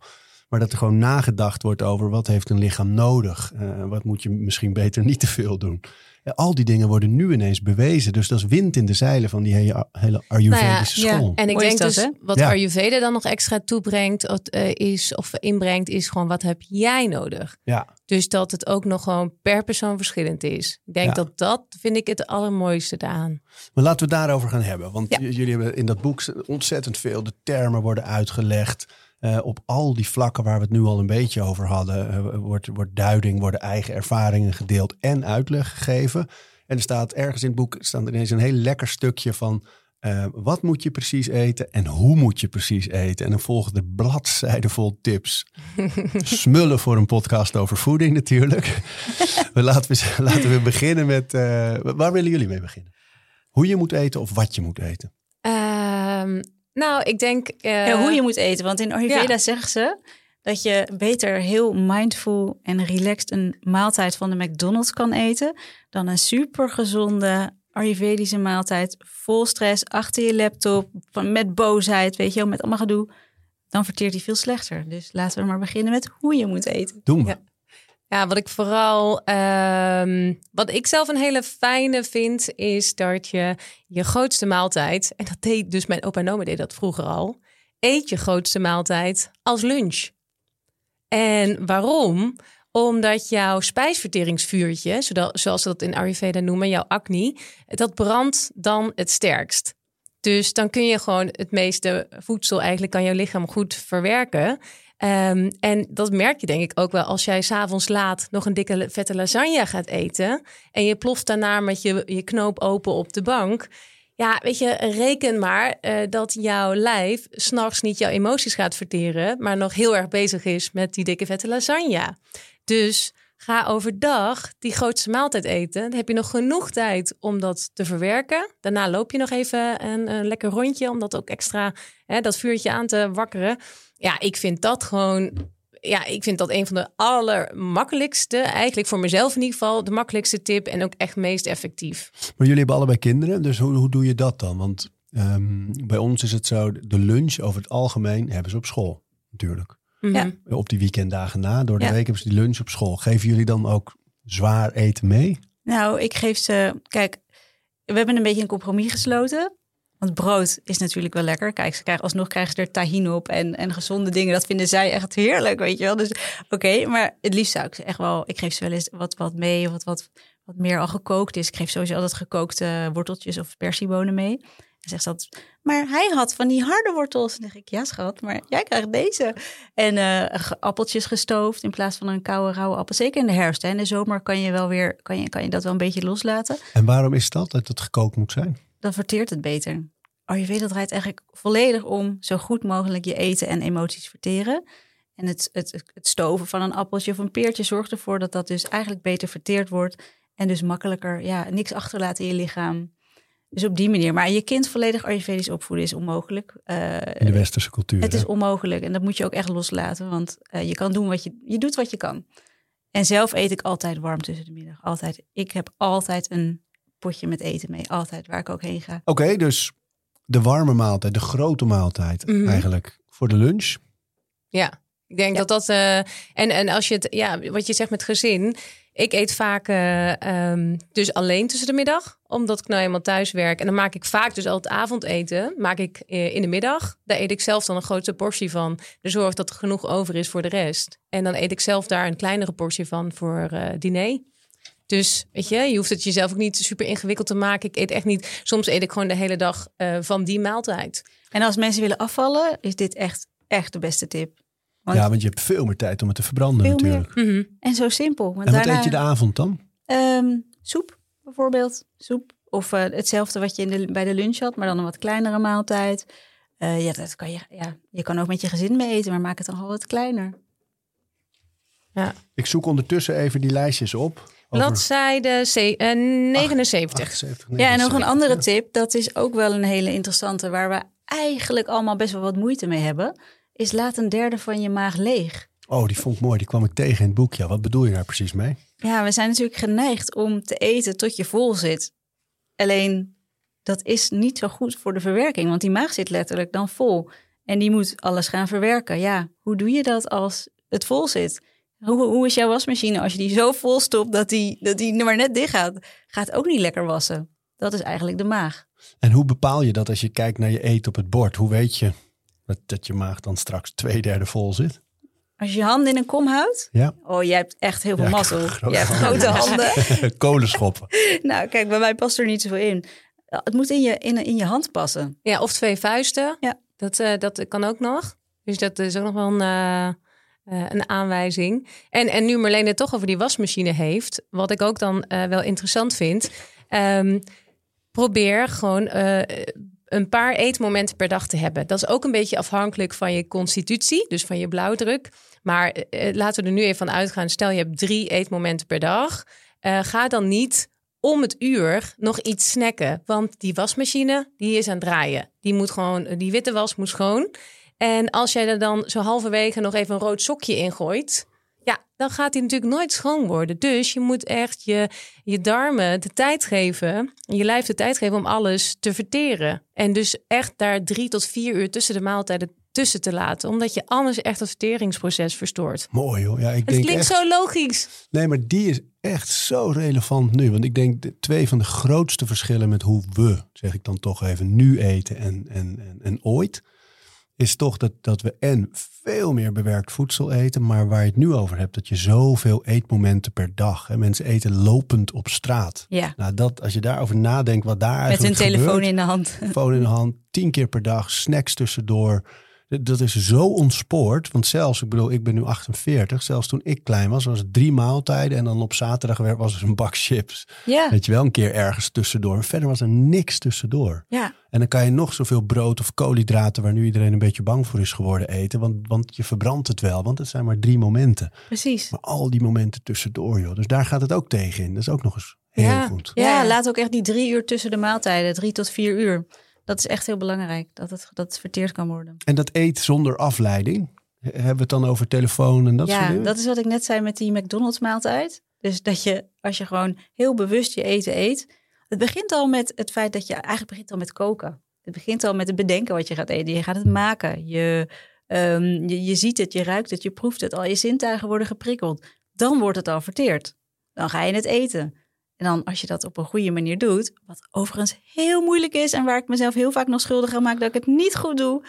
Maar dat er gewoon nagedacht wordt over wat heeft een lichaam nodig. Eh, wat moet je misschien beter niet te veel doen. Ja, al die dingen worden nu ineens bewezen. Dus dat is wind in de zeilen van die hele, hele Ayurvedische Nou ja, school. En ik Mooi denk dat, dus, hè? wat Ja. Ayurveda dan nog extra toebrengt, of, eh, is, of inbrengt, is gewoon wat heb jij nodig? Ja, Dus dat het ook nog gewoon per persoon verschillend is. Ik denk Ja. dat dat vind ik het allermooiste daaraan. Maar laten we het daarover gaan hebben. Want jullie hebben in dat boek ontzettend veel. De termen worden uitgelegd. Eh, op al die vlakken waar we het nu al een beetje over hadden, eh, wordt, wordt duiding, worden eigen ervaringen gedeeld en uitleg gegeven. En er staat ergens in het boek staat ineens een heel lekker stukje van eh, wat moet je precies eten en hoe moet je precies eten. En dan volgen er bladzijden vol tips. Smullen voor een podcast over voeding natuurlijk. Maar laten, we, laten we beginnen met, waar willen jullie mee beginnen? Hoe je moet eten of wat je moet eten. Ehm, nou, ik denk... eh, Ja, hoe je moet eten. Want in Ayurveda ja. zeggen ze dat je beter heel mindful en relaxed een maaltijd van de McDonald's kan eten. Dan een supergezonde Ayurvedische maaltijd vol stress achter je laptop. Van, met boosheid, weet je wel, met allemaal gedoe. Dan verteert hij veel slechter. Dus laten we maar beginnen met hoe je moet eten. Doen we. Ja. Ja, wat ik vooral, ehm, wat ik zelf een hele fijne vind, is dat je je grootste maaltijd, en dat deed dus mijn opa en oma deed dat vroeger al, eet je grootste maaltijd als lunch. En waarom? Omdat jouw spijsverteringsvuurtje, zoals ze dat in Ayurveda noemen, jouw acne, dat brandt dan het sterkst. Dus dan kun je gewoon het meeste voedsel eigenlijk kan jouw lichaam goed verwerken. Ehm, en dat merk je denk ik ook wel als jij s'avonds laat nog een dikke vette lasagne gaat eten. En je ploft daarna met je, je knoop open op de bank. Ja, weet je, reken maar eh, dat jouw lijf s'nachts niet jouw emoties gaat verteren, maar nog heel erg bezig is met die dikke vette lasagne. Dus ga overdag die grootste maaltijd eten. Dan heb je nog genoeg tijd om dat te verwerken. Daarna loop je nog even een, een lekker rondje om dat ook extra, hè, dat vuurtje aan te wakkeren. Ja, ik vind dat gewoon. Ja, ik vind dat een van de allermakkelijkste, eigenlijk voor mezelf in ieder geval, de makkelijkste tip en ook echt meest effectief. Maar jullie hebben allebei kinderen, dus hoe, hoe doe je dat dan? Want ehm, bij ons is het zo, de lunch over het algemeen hebben ze op school natuurlijk. Mhm. Ja. Op die weekenddagen na, door de Ja. week hebben ze die lunch op school. Geven jullie dan ook zwaar eten mee? Nou, ik geef ze. Kijk, we hebben een beetje een compromis gesloten. Want brood is natuurlijk wel lekker. Kijk, ze krijgen, alsnog krijgen ze er tahin op en, en gezonde dingen. Dat vinden zij echt heerlijk, weet je wel. Dus oké, maar het liefst zou ik ze echt wel... Ik geef ze wel eens wat, wat mee, wat, wat, wat meer al gekookt is. Ik geef sowieso altijd gekookte worteltjes of persiebonen mee. En zegt ze maar hij had van die harde wortels. Dan zeg ik, ja schat, maar jij krijgt deze. En eh, appeltjes gestoofd in plaats van een koude, rauwe appel. Zeker in de herfst. Hè. In de zomer kan je, wel weer, kan, je, kan je dat wel een beetje loslaten. En waarom is dat, dat het gekookt moet zijn? Dan verteert het beter. Ayurveda draait eigenlijk volledig om zo goed mogelijk je eten en emoties verteren. En het, het, het stoven van een appeltje of een peertje zorgt ervoor dat dat dus eigenlijk beter verteerd wordt. En dus makkelijker, ja, niks achterlaten in je lichaam. Dus op die manier. Maar je kind volledig Ayurvedisch opvoeden is onmogelijk. Eh, In de westerse cultuur. het hè? is onmogelijk en dat moet je ook echt loslaten, want eh, je kan doen wat je, je doet wat je kan. En zelf eet ik altijd warm tussen de middag, altijd. Ik heb altijd een potje met eten mee, altijd, waar ik ook heen ga. Oké, dus de warme maaltijd, de grote maaltijd Mhm. eigenlijk voor de lunch. Ja, ik denk dat dat. eh, en, en als je het, ja, wat je zegt met gezin. Ik eet vaak eh, ehm, dus alleen tussen de middag, omdat ik nou eenmaal thuis werk. En dan maak ik vaak dus al het avondeten, maak ik eh, in de middag. Daar eet ik zelf dan een grote portie van. De zorg dat er genoeg over is voor de rest. En dan eet ik zelf daar een kleinere portie van voor eh, diner. Dus weet je, je hoeft het jezelf ook niet super ingewikkeld te maken. Ik eet echt niet. Soms eet ik gewoon de hele dag van die maaltijd. En als mensen willen afvallen, is dit echt, echt de beste tip. Want, Ja, want je hebt veel meer tijd om het te verbranden Veel meer. natuurlijk. Mhm. En zo simpel. Want En wat daarna, eet je de avond dan? Ehm, soep bijvoorbeeld, soep. Of eh, hetzelfde wat je in de, bij de lunch had, maar dan een wat kleinere maaltijd. Eh, ja, dat kan je, ja, je kan ook met je gezin mee eten, maar maak het dan gewoon wat kleiner. Ik zoek ondertussen even die lijstjes op. Bladzijde ze- eh, 79. 78, Ja, en nog een 79. andere tip, dat is ook wel een hele interessante, waar we eigenlijk allemaal best wel wat moeite mee hebben, is laat een derde van je maag leeg. Oh, die vond ik mooi. Die kwam ik tegen in het boekje. Wat bedoel je daar precies mee? Ja, we zijn natuurlijk geneigd om te eten tot je vol zit. Alleen dat is niet zo goed voor de verwerking, want die maag zit letterlijk dan vol. En die moet alles gaan verwerken. Ja, hoe doe je dat als het vol zit? Hoe, hoe is jouw wasmachine als je die zo vol stopt dat die, dat die maar net dicht gaat? Gaat ook niet lekker wassen. Dat is eigenlijk de maag. En hoe bepaal je dat als je kijkt naar je eten op het bord? Hoe weet je dat, dat je maag dan straks twee derde vol zit? Als je je handen in een kom houdt, Ja, oh, jij hebt echt heel veel Ja, mazzel. grote Je hebt handen. grote handen. kolenschoppen. nou, kijk, bij mij past er niet zoveel in. Het moet in je, in, in je hand passen. Ja, of twee vuisten. Ja. Dat, eh, dat kan ook nog. Dus dat is ook nog wel een, eh, eh, een aanwijzing. En, en nu Marlene het toch over die wasmachine heeft, wat ik ook dan eh, wel interessant vind. ehm, probeer gewoon eh, een paar eetmomenten per dag te hebben. Dat is ook een beetje afhankelijk van je constitutie, dus van je blauwdruk. Maar eh, laten we er nu even van uitgaan. Stel je hebt drie eetmomenten per dag. Eh, ga dan niet om het uur nog iets snacken. Want die wasmachine, die is aan het draaien. Die moet gewoon, die witte was moet schoon. En als jij er dan zo halverwege nog even een rood sokje in gooit... Ja, dan gaat die natuurlijk nooit schoon worden. Dus je moet echt je, je darmen de tijd geven, je lijf de tijd geven om alles te verteren. En dus echt daar drie tot vier uur tussen de maaltijden tussen te laten. Omdat je anders echt het verteringsproces verstoort. Mooi hoor. Ja, ik Het denk klinkt echt, zo logisch. Nee, maar die is echt zo relevant nu. Want ik denk de, twee van de grootste verschillen met hoe we, zeg ik dan toch even, nu eten en, en, en, en ooit. Is toch dat, dat we en veel meer bewerkt voedsel eten. Maar waar je het nu over hebt, dat je zoveel eetmomenten per dag. Hè, mensen eten lopend op straat. Ja, Nou, dat, als je daarover nadenkt wat daar met eigenlijk telefoon gebeurt, in de hand. telefoon in de hand, tien keer per dag, snacks tussendoor. Dat- is zo ontspoord. Want zelfs, ik bedoel, ik ben nu 48. Zelfs toen ik klein was, was het drie maaltijden. En dan op zaterdag weer was er een bak chips. Ja, Weet je wel, een keer ergens tussendoor. Verder was er niks tussendoor. ja. En dan kan je nog zoveel brood of koolhydraten, waar nu iedereen een beetje bang voor is geworden, eten. Want, want je verbrandt het wel, want het zijn maar drie momenten. precies. Maar al die momenten tussendoor, joh. Dus daar gaat het ook tegen in. Dat is ook nog eens heel Ja. goed. Ja, Ja. laat ook echt die drie uur tussen de maaltijden, drie tot vier uur. Dat is echt heel belangrijk, dat het, dat het verteerd kan worden. En dat eet zonder afleiding. Hebben we het dan over telefoon en dat soort ja, dingen? dat is wat ik net zei met die McDonald's maaltijd. Dus dat je, als je gewoon heel bewust je eten eet. Het begint al met het feit dat je eigenlijk begint al met koken. Het begint al met het bedenken wat je gaat eten. Je gaat het maken. Je, ehm, je, je ziet het, je ruikt het, je proeft het. Al je zintuigen worden geprikkeld. Dan wordt het al verteerd. Dan ga je het eten. En dan als je dat op een goede manier doet, wat overigens heel moeilijk is en waar ik mezelf heel vaak nog schuldig aan maak dat ik het niet goed doe.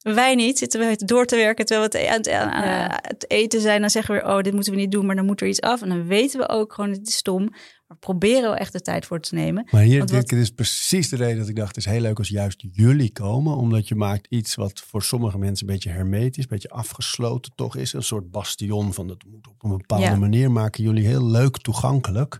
Wij niet, zitten we door te werken terwijl we het aan het, aan- Ja. het eten zijn. Dan zeggen we, oh, dit moeten we niet doen, maar dan moet er iets af. En dan weten we ook gewoon, het is stom. Maar proberen wel echt de tijd voor te nemen. Maar hier, Want dit, wat- dit is precies de reden dat ik dacht, het is heel leuk als juist jullie komen. Omdat je maakt iets wat voor sommige mensen een beetje hermetisch, een beetje afgesloten toch is. Een soort bastion van dat moet op een bepaalde Ja. manier maken jullie heel leuk toegankelijk.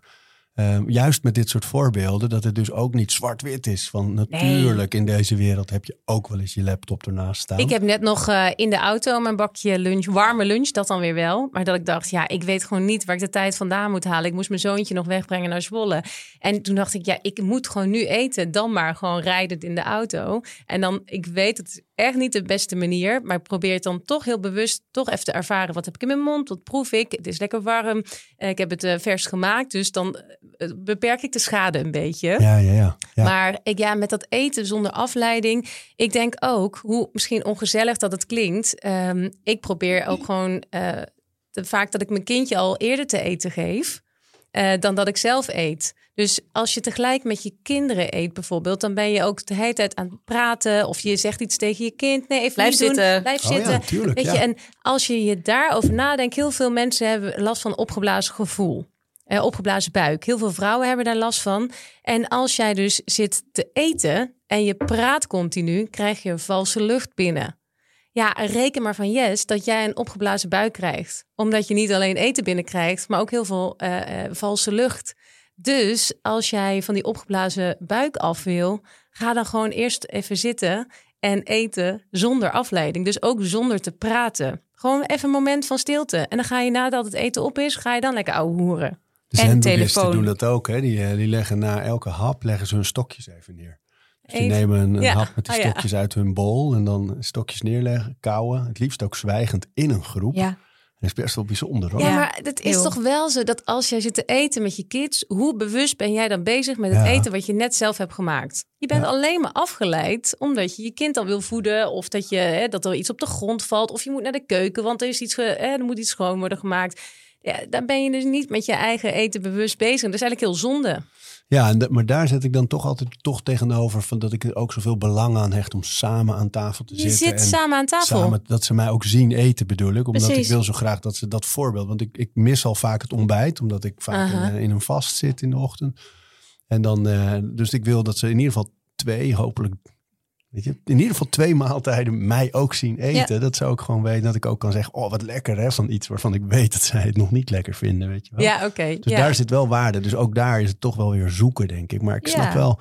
Ehm, juist met dit soort voorbeelden, dat het dus ook niet zwart-wit is. Van natuurlijk, in deze wereld heb je ook wel eens je laptop ernaast staan. Ik heb net nog eh, in de auto mijn bakje lunch, warme lunch, dat dan weer wel. Maar dat ik dacht, ja, ik weet gewoon niet waar ik de tijd vandaan moet halen. Ik moest mijn zoontje nog wegbrengen naar Zwolle. En toen dacht ik, ja, ik moet gewoon nu eten. Dan maar gewoon rijdend in de auto. En dan, ik weet, het echt niet de beste manier. Maar probeer het dan toch heel bewust toch even te ervaren. Wat heb ik in mijn mond? Wat proef ik? Het is lekker warm. Eh, ik heb het eh, vers gemaakt. Dus dan eh, beperk ik de schade een beetje. Ja, ja, ja. ja. Maar ik, ja, met dat eten zonder afleiding. Ik denk ook, hoe misschien ongezellig dat het klinkt. ehm, ik probeer ook gewoon te, vaak dat ik mijn kindje al eerder te eten geef. Eh, dan dat ik zelf eet. Dus als je tegelijk met je kinderen eet bijvoorbeeld, dan ben je ook de hele tijd aan het praten. Of je zegt iets tegen je kind. Nee, even Blijf zitten. Blijf Oh ja, zitten. tuurlijk, Weet ja. je, en als je je daarover nadenkt, heel veel mensen hebben last van opgeblazen gevoel. Eh, opgeblazen buik. Heel veel vrouwen hebben daar last van. En als jij dus zit te eten en je praat continu, krijg je valse lucht binnen. Ja, reken maar van yes dat jij een opgeblazen buik krijgt. Omdat je niet alleen eten binnenkrijgt, maar ook heel veel eh, eh, valse lucht. Dus als jij van die opgeblazen buik af wil, ga dan gewoon eerst even zitten en eten zonder afleiding. Dus ook zonder te praten. Gewoon even een moment van stilte. En dan ga je nadat het eten op is, ga je dan lekker ouwe hoeren. De en telefoon. doen dat ook. Hè? Die, eh, die leggen na elke hap leggen ze hun stokjes even neer. Dus die nemen een, een Ja. hap met die Oh ja. stokjes uit hun bol. En dan stokjes neerleggen, kauwen. Het liefst ook zwijgend in een groep. Ja, Dat is best wel bijzonder hoor. Ja, maar het is heel. toch wel zo dat als jij zit te eten met je kids, hoe bewust ben jij dan bezig met het Ja. eten wat je net zelf hebt gemaakt? Je bent Ja. alleen maar afgeleid omdat je je kind al wil voeden of dat, je, hè, dat er iets op de grond valt of je moet naar de keuken, want er, is iets ge, hè, er moet iets schoon worden gemaakt. Ja, dan ben je dus niet met je eigen eten bewust bezig. Dat is eigenlijk heel zonde. Ja, maar daar zet ik dan toch altijd toch tegenover van dat ik er ook zoveel belang aan hecht om samen aan tafel te Je zitten. zit en samen aan tafel. samen dat ze mij ook zien eten bedoel ik. Omdat Precies. ik wil zo graag dat ze dat voorbeeld. Want ik, ik mis al vaak het ontbijt. Omdat ik vaak in, in een vast zit in de ochtend. En dan, eh, dus ik wil dat ze in ieder geval twee, hopelijk, weet je, in ieder geval twee maaltijden mij ook zien eten. Dat ze ook gewoon weten dat ik ook kan zeggen, oh wat lekker hè, van iets waarvan ik weet dat zij het nog niet lekker vinden, weet je wel. Ja, oké. Dus ja. daar zit wel waarde. Dus ook daar is het toch wel weer zoeken, denk ik. Maar ik snap wel,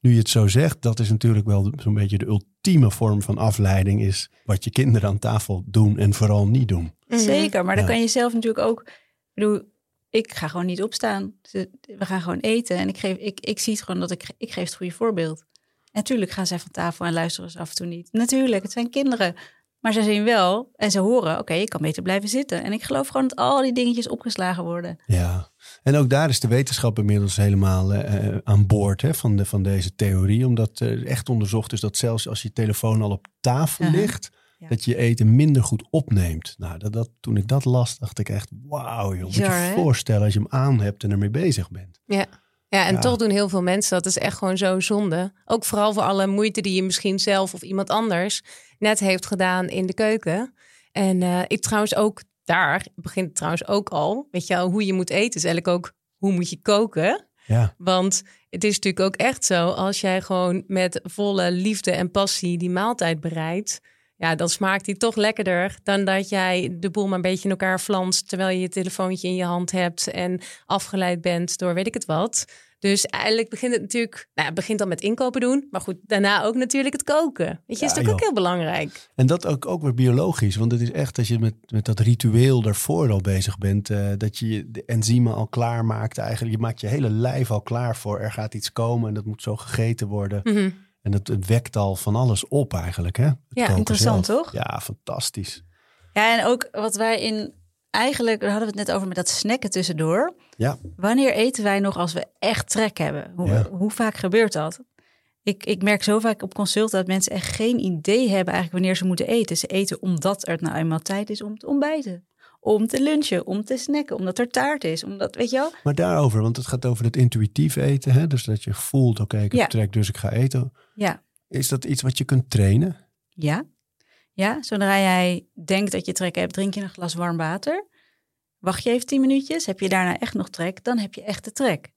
nu je het zo zegt, dat is natuurlijk wel zo'n beetje de ultieme vorm van afleiding. Is wat je kinderen aan tafel doen en vooral niet doen. Mhm. zeker. Maar dan kan je zelf natuurlijk ook... Ik bedoel, ik ga gewoon niet opstaan. We gaan gewoon eten. En ik, geef, ik, ik zie het gewoon dat ik, ik geef het goede voorbeeld. Natuurlijk gaan zij van tafel en luisteren ze af en toe niet. Natuurlijk, het zijn kinderen. Maar ze zien wel en ze horen, oké, ik kan beter blijven zitten. En ik geloof gewoon dat al die dingetjes opgeslagen worden. Ja. En ook daar is de wetenschap inmiddels helemaal eh, eh, aan boord hè, van, de, van deze theorie. Omdat eh, echt onderzocht is dat zelfs als je telefoon al op tafel ligt, Ja. dat je je eten minder goed opneemt. Nou, dat, dat, toen ik dat las, dacht ik echt, wauw joh. Moet je je voorstellen als je hem aan hebt en ermee bezig bent. Ja. Ja, en Ja. toch doen heel veel mensen dat. is echt gewoon zo zonde. Ook vooral voor alle moeite die je misschien zelf of iemand anders net heeft gedaan in de keuken. En eh, ik trouwens ook daar begint trouwens ook al. Weet je wel, hoe je moet eten is eigenlijk ook hoe moet je koken. Ja, Want het is natuurlijk ook echt zo, als jij gewoon met volle liefde en passie die maaltijd bereidt, ja, dan smaakt die toch lekkerder dan dat jij de boel maar een beetje in elkaar flanst terwijl je je telefoontje in je hand hebt en afgeleid bent door weet ik het wat. Dus eigenlijk begint het natuurlijk, nou, het begint dan met inkopen doen, maar goed, daarna ook natuurlijk het koken. Weet je, is natuurlijk joh. ook heel belangrijk. en dat ook, ook weer biologisch. Want het is echt als je met, met dat ritueel daarvoor al bezig bent, eh, dat je de enzymen al klaar maakt. Eigenlijk, je maakt je hele lijf al klaar voor. Er gaat iets komen en dat moet zo gegeten worden. Mhm. En het, het wekt al van alles op eigenlijk. Hè? Het Ja, interessant, zelf. toch? Ja, fantastisch. Ja, en ook wat wij in eigenlijk, daar hadden we het net over met dat snacken tussendoor. Ja. Wanneer eten wij nog als we echt trek hebben? Hoe, Ja. hoe vaak gebeurt dat? Ik, ik merk zo vaak op consult dat mensen echt geen idee hebben eigenlijk wanneer ze moeten eten. Ze eten omdat er nou eenmaal tijd is om te ontbijten. Om te lunchen, om te snacken, omdat er taart is. Omdat, weet je wel? Maar daarover, want het gaat over het intuïtief eten. Hè? Dus dat je voelt, oké, ik heb Ja. trek, dus ik ga eten. Ja. Is dat iets wat je kunt trainen? Ja. Ja, zodra jij denkt dat je trek hebt, drink je een glas warm water. Wacht je even tien minuutjes, heb je daarna echt nog trek, dan heb je echt de trek.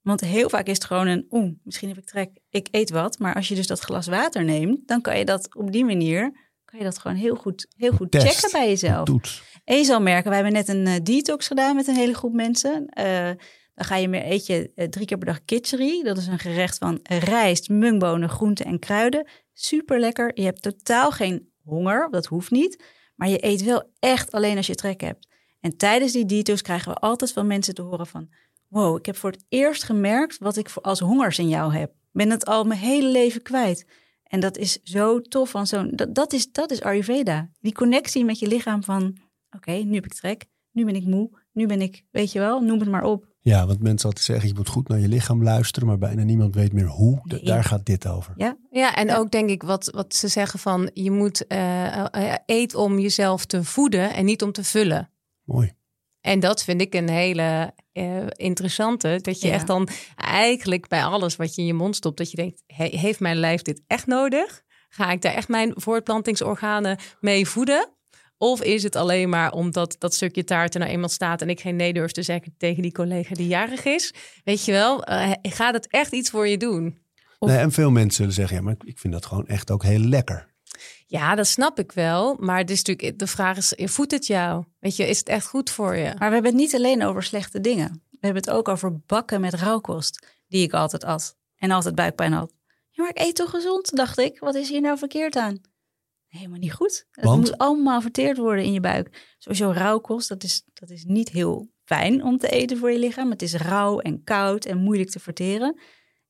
Want heel vaak is het gewoon een, oeh, misschien heb ik trek, ik eet wat. Maar als je dus dat glas water neemt, dan kan je dat op die manier, kan je dat gewoon heel goed, heel goed Test. checken bij jezelf. Toets. En je zal merken, wij hebben net een eh, detox gedaan met een hele groep mensen. Eh, dan ga je meer eet je eh, drie keer per dag kitchery. Dat is een gerecht van rijst, mungbonen, groenten en kruiden. Super lekker. Je hebt totaal geen honger, dat hoeft niet. Maar je eet wel echt alleen als je trek hebt. En tijdens die detox krijgen we altijd van mensen te horen van... wow, ik heb voor het eerst gemerkt wat ik als hongersignaal heb. Ik ben het al mijn hele leven kwijt. En dat is zo tof. Van dat, dat, is, dat is Ayurveda. Die connectie met je lichaam van... oké, nu heb ik trek, nu ben ik moe, nu ben ik, weet je wel, noem het maar op. Ja, want mensen altijd zeggen, je moet goed naar je lichaam luisteren, maar bijna niemand weet meer hoe. Daar gaat dit over. Ja, Ja, en Ja. ook denk ik wat, wat ze zeggen van je moet eh, eh, eet om jezelf te voeden en niet om te vullen. Mooi. En dat vind ik een hele interessante. Dat je Ja. echt dan eigenlijk bij alles wat je in je mond stopt, dat je denkt, he- heeft mijn lijf dit echt nodig? Ga ik daar echt mijn voortplantingsorganen mee voeden? Of is het alleen maar omdat dat stukje taart er nou eenmaal staat en ik geen nee durf te zeggen tegen die collega die jarig is? Weet je wel, eh, gaat het echt iets voor je doen? Of- Nee, en veel mensen zullen zeggen, ja, maar ik vind dat gewoon echt ook heel lekker. Ja, dat snap ik wel. Maar het is natuurlijk, de vraag is, voedt het jou? Weet je, is het echt goed voor je? maar we hebben het niet alleen over slechte dingen. We hebben het ook over bakken met rauwkost, die ik altijd at. En altijd buikpijn had. Ja, maar ik eet toch gezond, dacht ik. Wat is hier nou verkeerd aan? Helemaal niet goed. Het Want? moet allemaal verteerd worden in je buik. Sowieso rauwkost, dat is, dat is niet heel fijn om te eten voor je lichaam. Het is rauw en koud en moeilijk te verteren.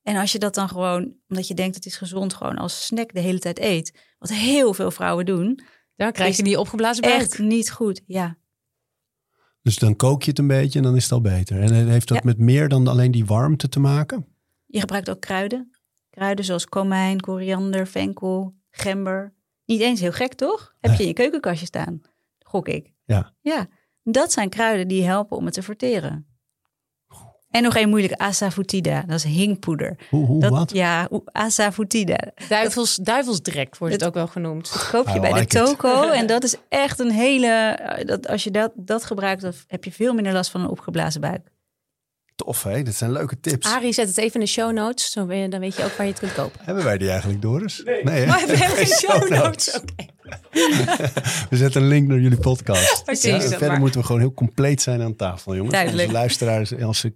En als je dat dan gewoon, omdat je denkt het is gezond, gewoon als snack de hele tijd eet. Wat heel veel vrouwen doen. Dan krijg je die opgeblazen buik. Echt niet goed, ja. Dus dan kook je het een beetje en dan is het al beter. En heeft dat Ja. met meer dan alleen die warmte te maken? Je gebruikt ook kruiden. Kruiden zoals komijn, koriander, venkel, gember. Niet eens heel gek, toch? Heb je in je keukenkastje staan, gok ik. Ja. Ja, dat zijn kruiden die helpen om het te verteren. En nog een moeilijke asafoetida, dat is hingpoeder. Hoe, hoe Dat, wat? Ja, asafoetida. Duivels, duivelsdrek wordt het Het- ook wel genoemd. Dat koop je I bij de it. toko. En dat is echt een hele... eh, Dat, als je dat, dat gebruikt, dan heb je veel minder last van een opgeblazen buik. Tof, hè? Dat zijn leuke tips. Arie, zet het even in de show notes. Zo ben je, dan weet je ook waar je het kunt kopen. Hebben wij die eigenlijk, Doris? Nee. hè? Maar we hebben geen show notes. notes. Oké. We zetten een link naar jullie podcast. Precies, Ja, verder maar. moeten we gewoon heel compleet zijn aan tafel, jongens. Duidelijk. Onze luisteraars, als ze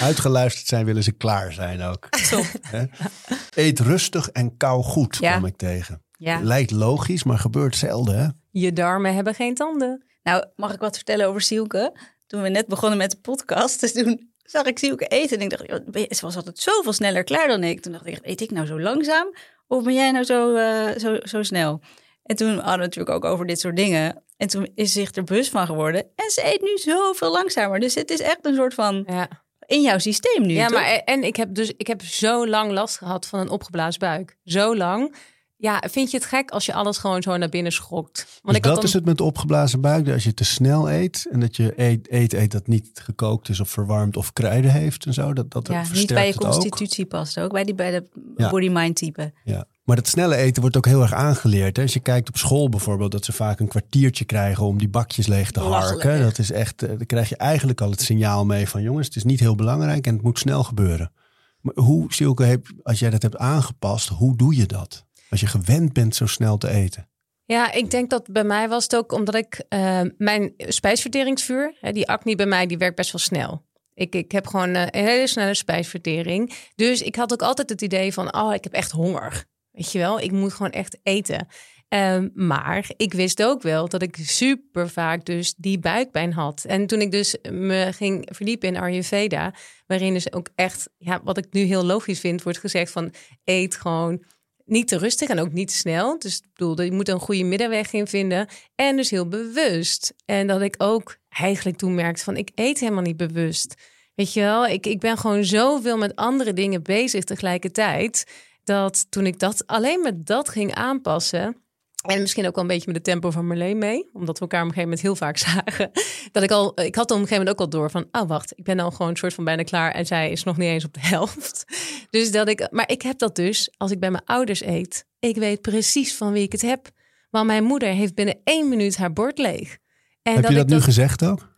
uitgeluisterd zijn, willen ze klaar zijn ook. Eet rustig en kou goed, Ja. kwam ik tegen. Ja. Lijkt logisch, maar gebeurt zelden, hè? Je darmen hebben geen tanden. Nou, mag ik wat vertellen over Sielke? Toen we net begonnen met de podcast, dus toen zag ik Sielke eten. En ik dacht, ze was altijd zoveel sneller klaar dan ik. Toen dacht ik, eet ik nou zo langzaam? Of ben jij nou zo, eh, zo, zo snel? En toen hadden we het natuurlijk ook over dit soort dingen. En toen is ze zich er bewust van geworden. En ze eet nu zoveel langzamer. Dus het is echt een soort van Ja, in jouw systeem nu. ja toch? maar en ik heb dus ik heb zo lang last gehad van een opgeblazen buik. Zo lang. Ja, vind je het gek als je alles gewoon zo naar binnen schokt? Want Dus ik dat is het met de opgeblazen buik. dat Als je te snel eet en dat je eet, eet, eet dat niet gekookt is of verwarmd of kruiden heeft en zo. Dat, dat Ja, versterkt niet bij je ook. constitutie past ook. Bij, die, bij de Ja. body-mind type. Ja. Maar dat snelle eten wordt ook heel erg aangeleerd. Hè? Als je kijkt op school bijvoorbeeld, dat ze vaak een kwartiertje krijgen om die bakjes leeg te harken. Dat is echt, eh, dan krijg je eigenlijk al het signaal mee van jongens, het is niet heel belangrijk en het moet snel gebeuren. Maar hoe, Silke, als jij dat hebt aangepast, hoe doe je dat? Als je gewend bent zo snel te eten. Ja, ik denk dat bij mij was het ook omdat ik eh, mijn spijsverteringsvuur, die acne bij mij, die werkt best wel snel. Ik, ik heb gewoon eh, een hele snelle spijsvertering. Dus ik had ook altijd het idee van, oh, ik heb echt honger. Weet je wel, ik moet gewoon echt eten. Ehm, maar ik wist ook wel dat ik super vaak dus die buikpijn had. En toen ik dus me ging verdiepen in Ayurveda, waarin dus ook echt, ja, wat ik nu heel logisch vind, wordt gezegd van eet gewoon niet te rustig en ook niet te snel. Dus ik bedoel, je moet een goede middenweg in vinden. En dus heel bewust. En dat ik ook eigenlijk toen merkte van ik eet helemaal niet bewust. Weet je wel, ik, ik ben gewoon zoveel met andere dingen bezig tegelijkertijd. Dat toen ik dat alleen met dat ging aanpassen. En misschien ook wel een beetje met het tempo van Marleen mee. Omdat we elkaar op een gegeven moment heel vaak zagen. Dat ik al, ik had op een gegeven moment ook al door van, oh wacht, ik ben al gewoon een soort van bijna klaar. En zij is nog niet eens op de helft. Dus dat ik, maar ik heb dat dus als ik bij mijn ouders eet. Ik weet precies van wie ik het heb. Want mijn moeder heeft binnen één minuut haar bord leeg. En heb je dat ik nu gezegd ook?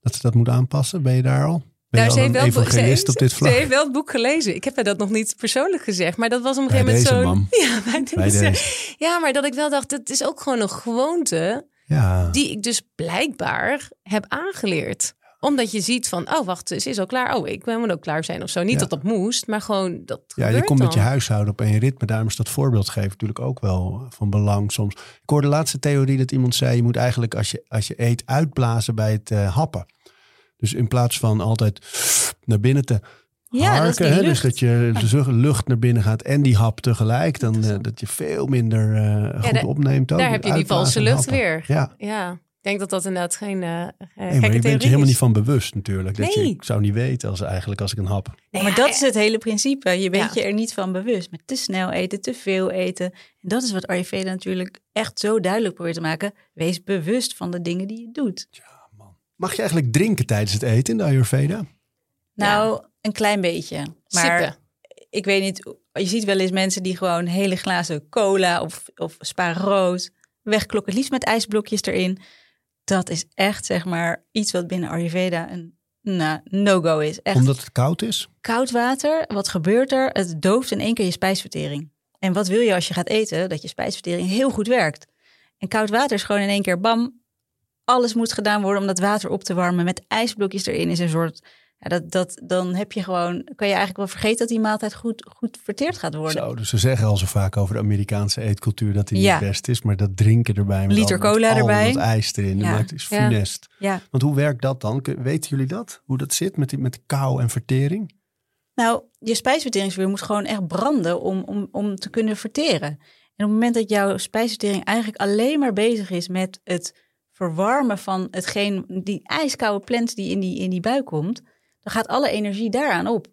Dat ze dat moet aanpassen? Ben je daar al? Ben Nou, ze een heeft, wel, ze, heeft, op dit ze vlak? heeft wel het boek gelezen. Ik heb haar dat nog niet persoonlijk gezegd. Maar dat was op een gegeven moment deze, zo. mam. Ja, bij Bij deze. deze. ja, maar dat ik wel dacht, het is ook gewoon een gewoonte. Ja. die ik dus blijkbaar heb aangeleerd. Omdat je ziet van, oh wacht, ze is al klaar. Oh, ik moet ook klaar zijn of zo. Niet Ja. dat dat moest, maar gewoon dat Ja, je komt met je huishouden op één ritme. Daarom is dat voorbeeld geven natuurlijk ook wel van belang soms. Ik hoorde de laatste theorie dat iemand zei... je moet eigenlijk als je, als je eet uitblazen bij het eh, happen. Dus in plaats van altijd naar binnen te Ja, harken... hè, dus dat je de lucht naar binnen gaat en die hap tegelijk... dan eh, dat je veel minder eh, goed opneemt. Ook, Daar heb je die valse lucht happen. weer. Ja, Ja, ik denk dat dat inderdaad geen eh eh, nee, gekke maar je bent je helemaal is. niet van bewust natuurlijk. Dat je, Nee. ik zou niet weten als eigenlijk als ik een hap... Nee, maar ja, dat eh, is het hele principe. Je bent Ja. je er niet van bewust. Met te snel eten, te veel eten. En dat is wat Ayurveda natuurlijk echt zo duidelijk probeert te maken. Wees bewust van de dingen die je doet. Mag je eigenlijk drinken tijdens het eten in de Ayurveda? Nou, een klein beetje. Maar Sippen. ik weet niet, je ziet wel eens mensen die gewoon hele glazen cola of, of spa rood wegklokken. Liefst met ijsblokjes erin. Dat is echt, zeg maar, iets wat binnen Ayurveda een nou, no-go is. Echt Omdat het koud is? koud water, wat gebeurt er? Het dooft in één keer je spijsvertering. En wat wil je als je gaat eten? Dat je spijsvertering heel goed werkt. En koud water is gewoon in één keer bam. Alles moet gedaan worden om dat water op te warmen. Met ijsblokjes erin is een soort... Ja, dat, dat, dan heb je gewoon, kan je eigenlijk wel vergeten dat die maaltijd goed, goed verteerd gaat worden. Zo, dus ze zeggen al zo vaak over de Amerikaanse eetcultuur dat die Ja. niet best is. Maar dat drinken erbij. Met Liter al, met cola erbij. dat ijs erin. Ja. Het is funest. Ja, Want hoe werkt dat dan? Weten jullie dat? Hoe dat zit met, die, met kou en vertering? nou, je spijsverteringsvuur moet gewoon echt branden om, om, om te kunnen verteren. En op het moment dat jouw spijsvertering eigenlijk alleen maar bezig is met het verwarmen van hetgeen, die ijskoude plant die in die, in die buik komt, dan gaat alle energie daaraan op.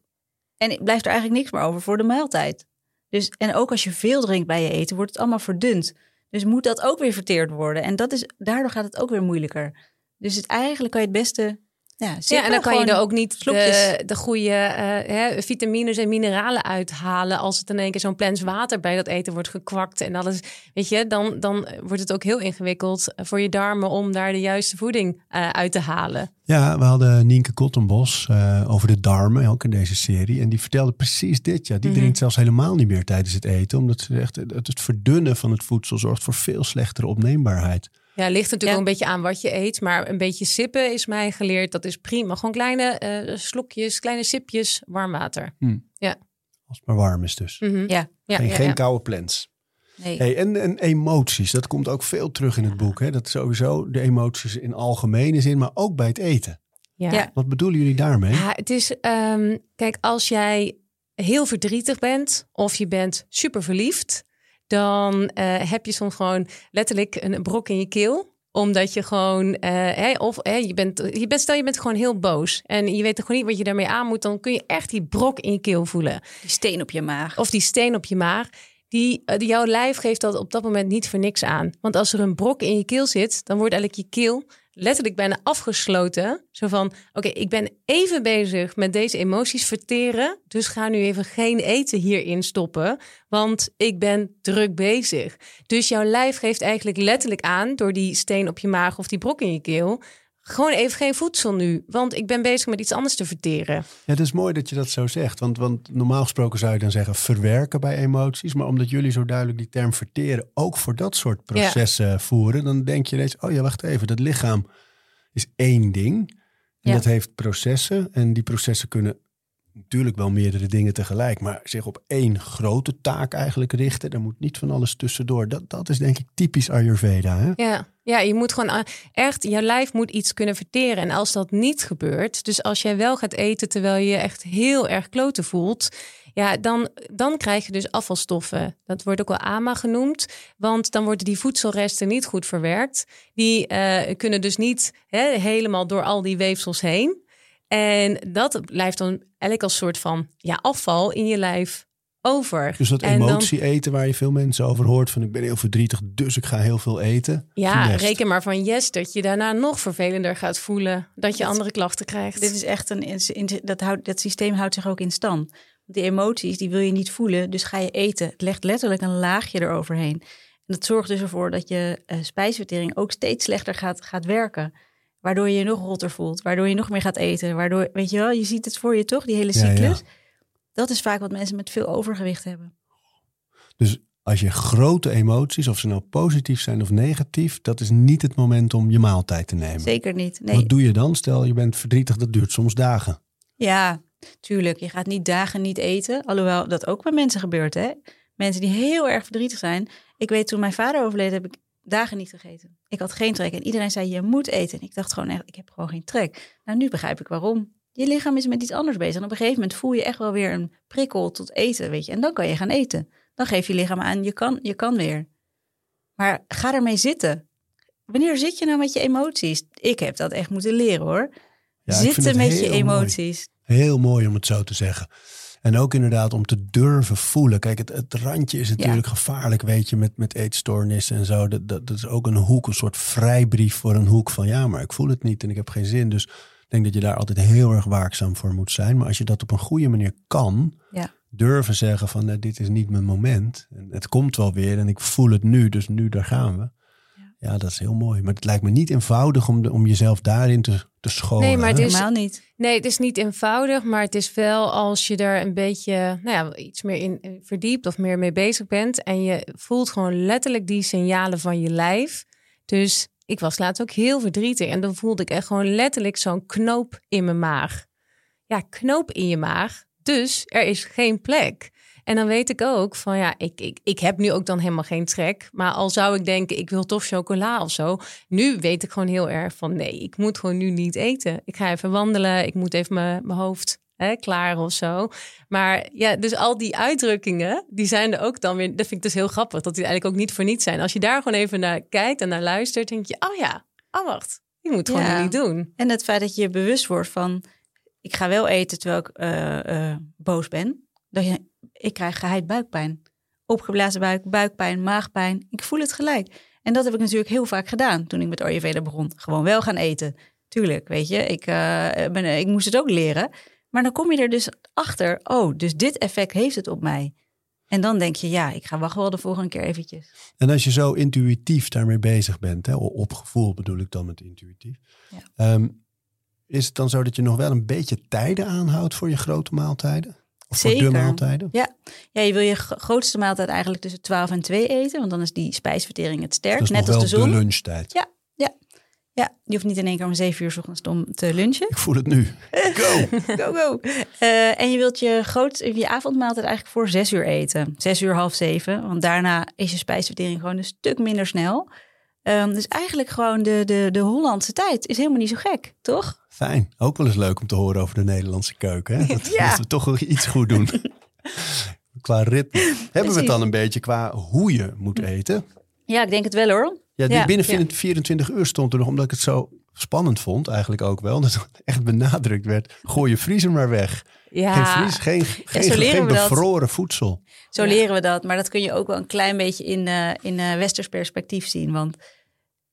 En blijft er eigenlijk niks meer over voor de maaltijd. Dus, en ook als je veel drinkt bij je eten, wordt het allemaal verdund. Dus moet dat ook weer verteerd worden. En dat is, daardoor gaat het ook weer moeilijker. Dus het, eigenlijk kan je het beste ja, en dan kan je er ook niet slokjes. de, de goede eh, hè, vitamines en mineralen uithalen. Als het in één keer zo'n plens water bij dat eten wordt gekwakt en alles. Weet je, dan, dan wordt het ook heel ingewikkeld voor je darmen om daar de juiste voeding eh, uit te halen. Ja, we hadden Nienke Kottenbos eh, over de darmen, ook in deze serie. En die vertelde precies dit. Ja. Die Mhm. drinkt zelfs helemaal niet meer tijdens het eten. Omdat ze zegt, het, het verdunnen van het voedsel zorgt voor veel slechtere opneembaarheid. Ja, ligt natuurlijk Ja. ook een beetje aan wat je eet. Maar een beetje sippen is mij geleerd. Dat is prima. Gewoon kleine eh, slokjes, kleine sipjes warm water. Als het maar warm is dus. Mhm. Ja, Ja, geen ja, geen ja. koude plants. nee. Hey, en, en emoties, dat komt ook veel terug in het boek. Hè? Dat sowieso de emoties in algemene zin, maar ook bij het eten. Ja. Ja. Wat bedoelen jullie daarmee? Ja, het is, ehm, kijk, als jij heel verdrietig bent of je bent super verliefd, dan eh, heb je soms gewoon letterlijk een brok in je keel omdat je gewoon, eh, of je, bent, je bent, stel je bent gewoon heel boos en je weet gewoon niet wat je daarmee aan moet, dan kun je echt die brok in je keel voelen. Die steen op je maag. Of die steen op je maag. die, eh, die, jouw lijf geeft dat op dat moment niet voor niks aan. Want als er een brok in je keel zit, dan wordt eigenlijk je keel letterlijk bijna afgesloten. Zo van, oké, ik ben even bezig met deze emoties verteren. Dus ga nu even geen eten hierin stoppen. Want ik ben druk bezig. Dus jouw lijf geeft eigenlijk letterlijk aan... door die steen op je maag of die brok in je keel... Gewoon even geen voedsel nu, want ik ben bezig met iets anders te verteren. Ja, het is mooi dat je dat zo zegt. Want, want normaal gesproken zou je dan zeggen verwerken bij emoties. Maar omdat jullie zo duidelijk die term verteren ook voor dat soort processen voeren, dan denk je ineens: oh ja, wacht even, dat lichaam is één ding. En dat heeft processen. En die processen kunnen natuurlijk wel meerdere dingen tegelijk, maar zich op één grote taak eigenlijk richten. Er moet niet van alles tussendoor. Dat, dat is denk ik typisch Ayurveda. Hè? Ja. ja, je moet gewoon eh, echt, je lijf moet iets kunnen verteren. En als dat niet gebeurt, dus als jij wel gaat eten terwijl je je echt heel erg kloten voelt, ja, dan, dan krijg je dus afvalstoffen. Dat wordt ook wel AMA genoemd, want dan worden die voedselresten niet goed verwerkt. Die uh, kunnen dus niet hè, helemaal door al die weefsels heen. En dat blijft dan eigenlijk als soort van ja, afval in je lijf over. Dus dat emotie eten waar je veel mensen over hoort van ik ben heel verdrietig, dus ik ga heel veel eten. Ja, reken maar van yes dat je daarna nog vervelender gaat voelen, dat je andere klachten krijgt. Dit is echt een dat houdt dat systeem houdt zich ook in stand. Die emoties die wil je niet voelen, dus ga je eten. Het legt letterlijk een laagje eroverheen. En dat zorgt dus ervoor dat je uh, spijsvertering ook steeds slechter gaat, gaat werken. Waardoor je je nog rotter voelt. Waardoor je nog meer gaat eten. Waardoor, weet je wel, je ziet het voor je toch, die hele cyclus. Dat is vaak wat mensen met veel overgewicht hebben. Dus als je grote emoties, of ze nou positief zijn of negatief, dat is niet het moment om je maaltijd te nemen. Zeker niet. Nee. Wat doe je dan? Stel je bent verdrietig, dat duurt soms dagen. Ja, tuurlijk. Je gaat niet dagen niet eten. Alhoewel dat ook bij mensen gebeurt. Hè? Mensen die heel erg verdrietig zijn. Ik weet toen mijn vader overleed, heb ik dagen niet gegeten. Ik had geen trek en iedereen zei je moet eten. En ik dacht gewoon echt, ik heb gewoon geen trek. Nou, nu begrijp ik waarom. Je lichaam is met iets anders bezig. En op een gegeven moment voel je echt wel weer een prikkel tot eten, weet je. En dan kan je gaan eten. Dan geef je lichaam aan, je kan, je kan weer. Maar ga ermee zitten. Wanneer zit je nou met je emoties? Ik heb dat echt moeten leren hoor. zitten met je emoties. Heel mooi om het zo te zeggen. En ook inderdaad om te durven voelen. Kijk, het, het randje is natuurlijk gevaarlijk, weet je, met, met eetstoornissen en zo. Dat, dat, dat, is ook een hoek, een soort vrijbrief voor een hoek van ja, maar ik voel het niet en ik heb geen zin. Dus ik denk dat je daar altijd heel erg waakzaam voor moet zijn. Maar als je dat op een goede manier kan, ja. durven zeggen van nou, dit is niet mijn moment. En het komt wel weer en ik voel het nu, dus nu daar gaan we. Ja, dat is heel mooi. Maar het lijkt me niet eenvoudig om, de, om jezelf daarin te, te scholen. Nee, maar het is, helemaal niet. Nee, het is niet eenvoudig. Maar het is wel als je daar een beetje nou ja, iets meer in verdiept of meer mee bezig bent. En je voelt gewoon letterlijk die signalen van je lijf. Dus ik was laatst ook heel verdrietig. En dan voelde ik echt gewoon letterlijk zo'n knoop in mijn maag. Ja, knoop in je maag. Dus er is geen plek. En dan weet ik ook van ja, ik, ik, ik heb nu ook dan helemaal geen trek. Maar al zou ik denken, ik wil toch chocola of zo. Nu weet ik gewoon heel erg van nee, ik moet gewoon nu niet eten. Ik ga even wandelen, ik moet even mijn, mijn hoofd hè, klaar of zo. Maar ja, dus al die uitdrukkingen, die zijn er ook dan weer. Dat vind ik dus heel grappig, dat die eigenlijk ook niet voor niets zijn. Als je daar gewoon even naar kijkt en naar luistert, denk je, oh ja, oh wacht, je moet gewoon ja. niet doen. En het feit dat je bewust wordt van, ik ga wel eten terwijl ik uh, uh, boos ben. Dat je ik krijg geheid buikpijn. Opgeblazen buik, buikpijn, maagpijn. Ik voel het gelijk. En dat heb ik natuurlijk heel vaak gedaan toen ik met Ayurveda begon. Gewoon wel gaan eten. Tuurlijk, weet je, ik, uh, ben, ik moest het ook leren. Maar dan kom je er dus achter, oh, dus dit effect heeft het op mij. En dan denk je, ja, ik ga wachten wel de volgende keer eventjes. En als je zo intuïtief daarmee bezig bent, hè, op gevoel bedoel ik dan met intuïtief. Ja. Um, is het dan zo dat je nog wel een beetje tijden aanhoudt voor je grote maaltijden? Zeker. Voor de maaltijden? Ja. ja, je wil je grootste maaltijd eigenlijk tussen 12 en 2 eten, want dan is die spijsvertering het sterkst. net als de zon. de lunchtijd. Ja, ja. Ja, je hoeft niet in één keer om 7 uur s ochtends om te lunchen. Ik voel het nu. Go! go, go. Uh, en je wilt je, groot, je avondmaaltijd eigenlijk voor 6 uur eten. 6 uur, half 7. Want daarna is je spijsvertering gewoon een stuk minder snel. Um, dus eigenlijk gewoon de, de, de Hollandse tijd is helemaal niet zo gek, toch? Fijn. Ook wel eens leuk om te horen over de Nederlandse keuken. Hè? Dat, ja. dat we toch iets goed doen. qua ritme. Hebben we het dan een beetje qua hoe je moet eten? Ja, ik denk het wel hoor. Ja, ja binnen ja. 24 uur stond er nog, omdat ik het zo spannend vond, eigenlijk ook wel, dat het echt benadrukt werd. Gooi je vriezer maar weg. Ja. Geen vries, geen, geen, dat. bevroren voedsel. Zo Ja. leren we dat. Maar dat kun je ook wel een klein beetje in, eh, in eh, westers perspectief zien. Want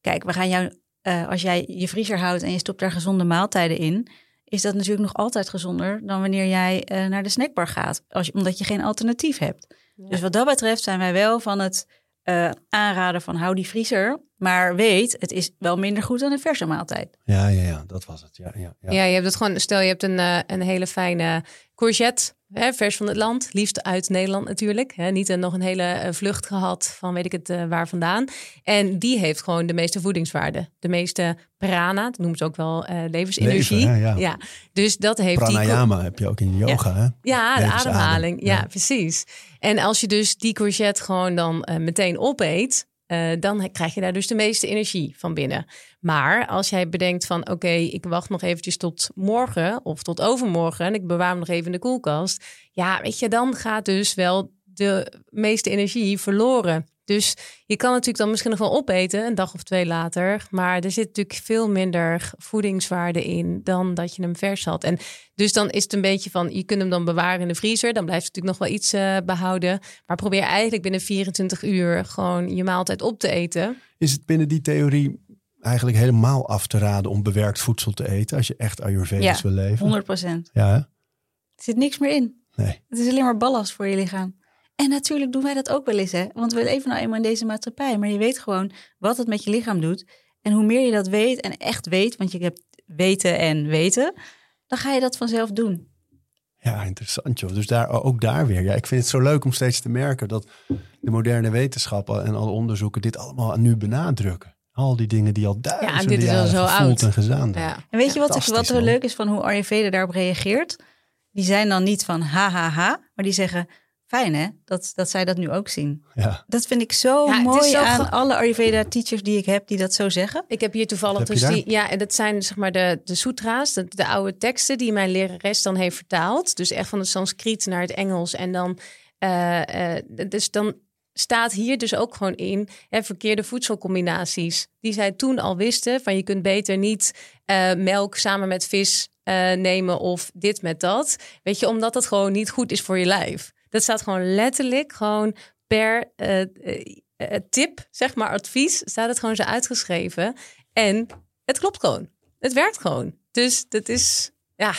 kijk, we gaan jou, eh, als jij je vriezer houdt en je stopt daar gezonde maaltijden in, is dat natuurlijk nog altijd gezonder dan wanneer jij eh, naar de snackbar gaat. Als je, omdat je geen alternatief hebt. Dus wat dat betreft zijn wij wel van het eh, aanraden van hou die vriezer. Maar weet, het is wel minder goed dan een verse maaltijd. Ja, ja, ja, dat was het. Ja, ja, ja. Ja, je hebt het gewoon. Stel, je hebt een, een hele fijne courgette, hè, vers van het land, liefst uit Nederland natuurlijk. Hè, niet een, nog een hele eh, vlucht gehad van weet ik het eh, waar vandaan. En die heeft gewoon de meeste voedingswaarde, de meeste prana, dat noemen ze ook wel eh, levensenergie. Leven, ja. dus dat heeft die. Pranayama heb je ook in yoga, hè? Ja, de ademhaling. Ja, Ja. precies. En als je dus die courgette gewoon dan meteen opeet, eh, dan krijg je daar dus de meeste energie van binnen. Maar als jij bedenkt van oké, ik wacht nog eventjes tot morgen of tot overmorgen en ik bewaar hem nog even in de koelkast. Ja, weet je, dan gaat dus wel de meeste energie verloren. Dus je kan natuurlijk dan misschien nog wel opeten, een dag of twee later. Maar er zit natuurlijk veel minder voedingswaarde in dan dat je hem vers had. En dus dan is het een beetje van, je kunt hem dan bewaren in de vriezer. Dan blijft het natuurlijk nog wel iets eh, behouden. Maar probeer eigenlijk binnen 24 uur gewoon je maaltijd op te eten. Is het binnen die theorie eigenlijk helemaal af te raden om bewerkt voedsel te eten als je echt Ayurvedisch Ja, wil leven? 100 procent. Ja, hè? Er zit niks meer in. Nee. Het is alleen maar ballast voor je lichaam. En natuurlijk doen wij dat ook wel eens, hè? Want we leven nou eenmaal in deze maatschappij. Maar je weet gewoon wat het met je lichaam doet. En hoe meer je dat weet en echt weet, want je hebt weten en weten, dan ga je dat vanzelf doen. Ja, interessant joh. Dus daar, ook daar weer. Ja, ik vind het zo leuk om steeds te merken dat de moderne wetenschappen en alle onderzoeken dit allemaal nu benadrukken. Al die dingen die al duizenden dit is al jaren zo gevoeld oud. en. Ja. En weet je wat, wat er man. leuk is van hoe Ayurveda daarop reageert? Die zijn dan niet van ha ha ha, maar die zeggen fijn hè, dat, dat zij dat nu ook zien. Ja. Dat vind ik zo Ja, mooi zo aan alle Ayurveda teachers die ik heb die dat zo zeggen. Ik heb hier toevallig dus die, ja, en dat zijn zeg maar de, de sutra's, de, de oude teksten die mijn lerares dan heeft vertaald. Dus echt van het Sanskriet naar het Engels. En dan, eh, eh, dus dan staat hier dus ook gewoon in hè, verkeerde voedselcombinaties. Die zij toen al wisten van je kunt beter niet eh, melk samen met vis eh, nemen of dit met dat. Weet je, omdat dat gewoon niet goed is voor je lijf. Dat staat gewoon letterlijk gewoon per eh, eh, eh, tip, zeg maar advies, staat het gewoon zo uitgeschreven. En het klopt gewoon. Het werkt gewoon. Dus dat is, ja,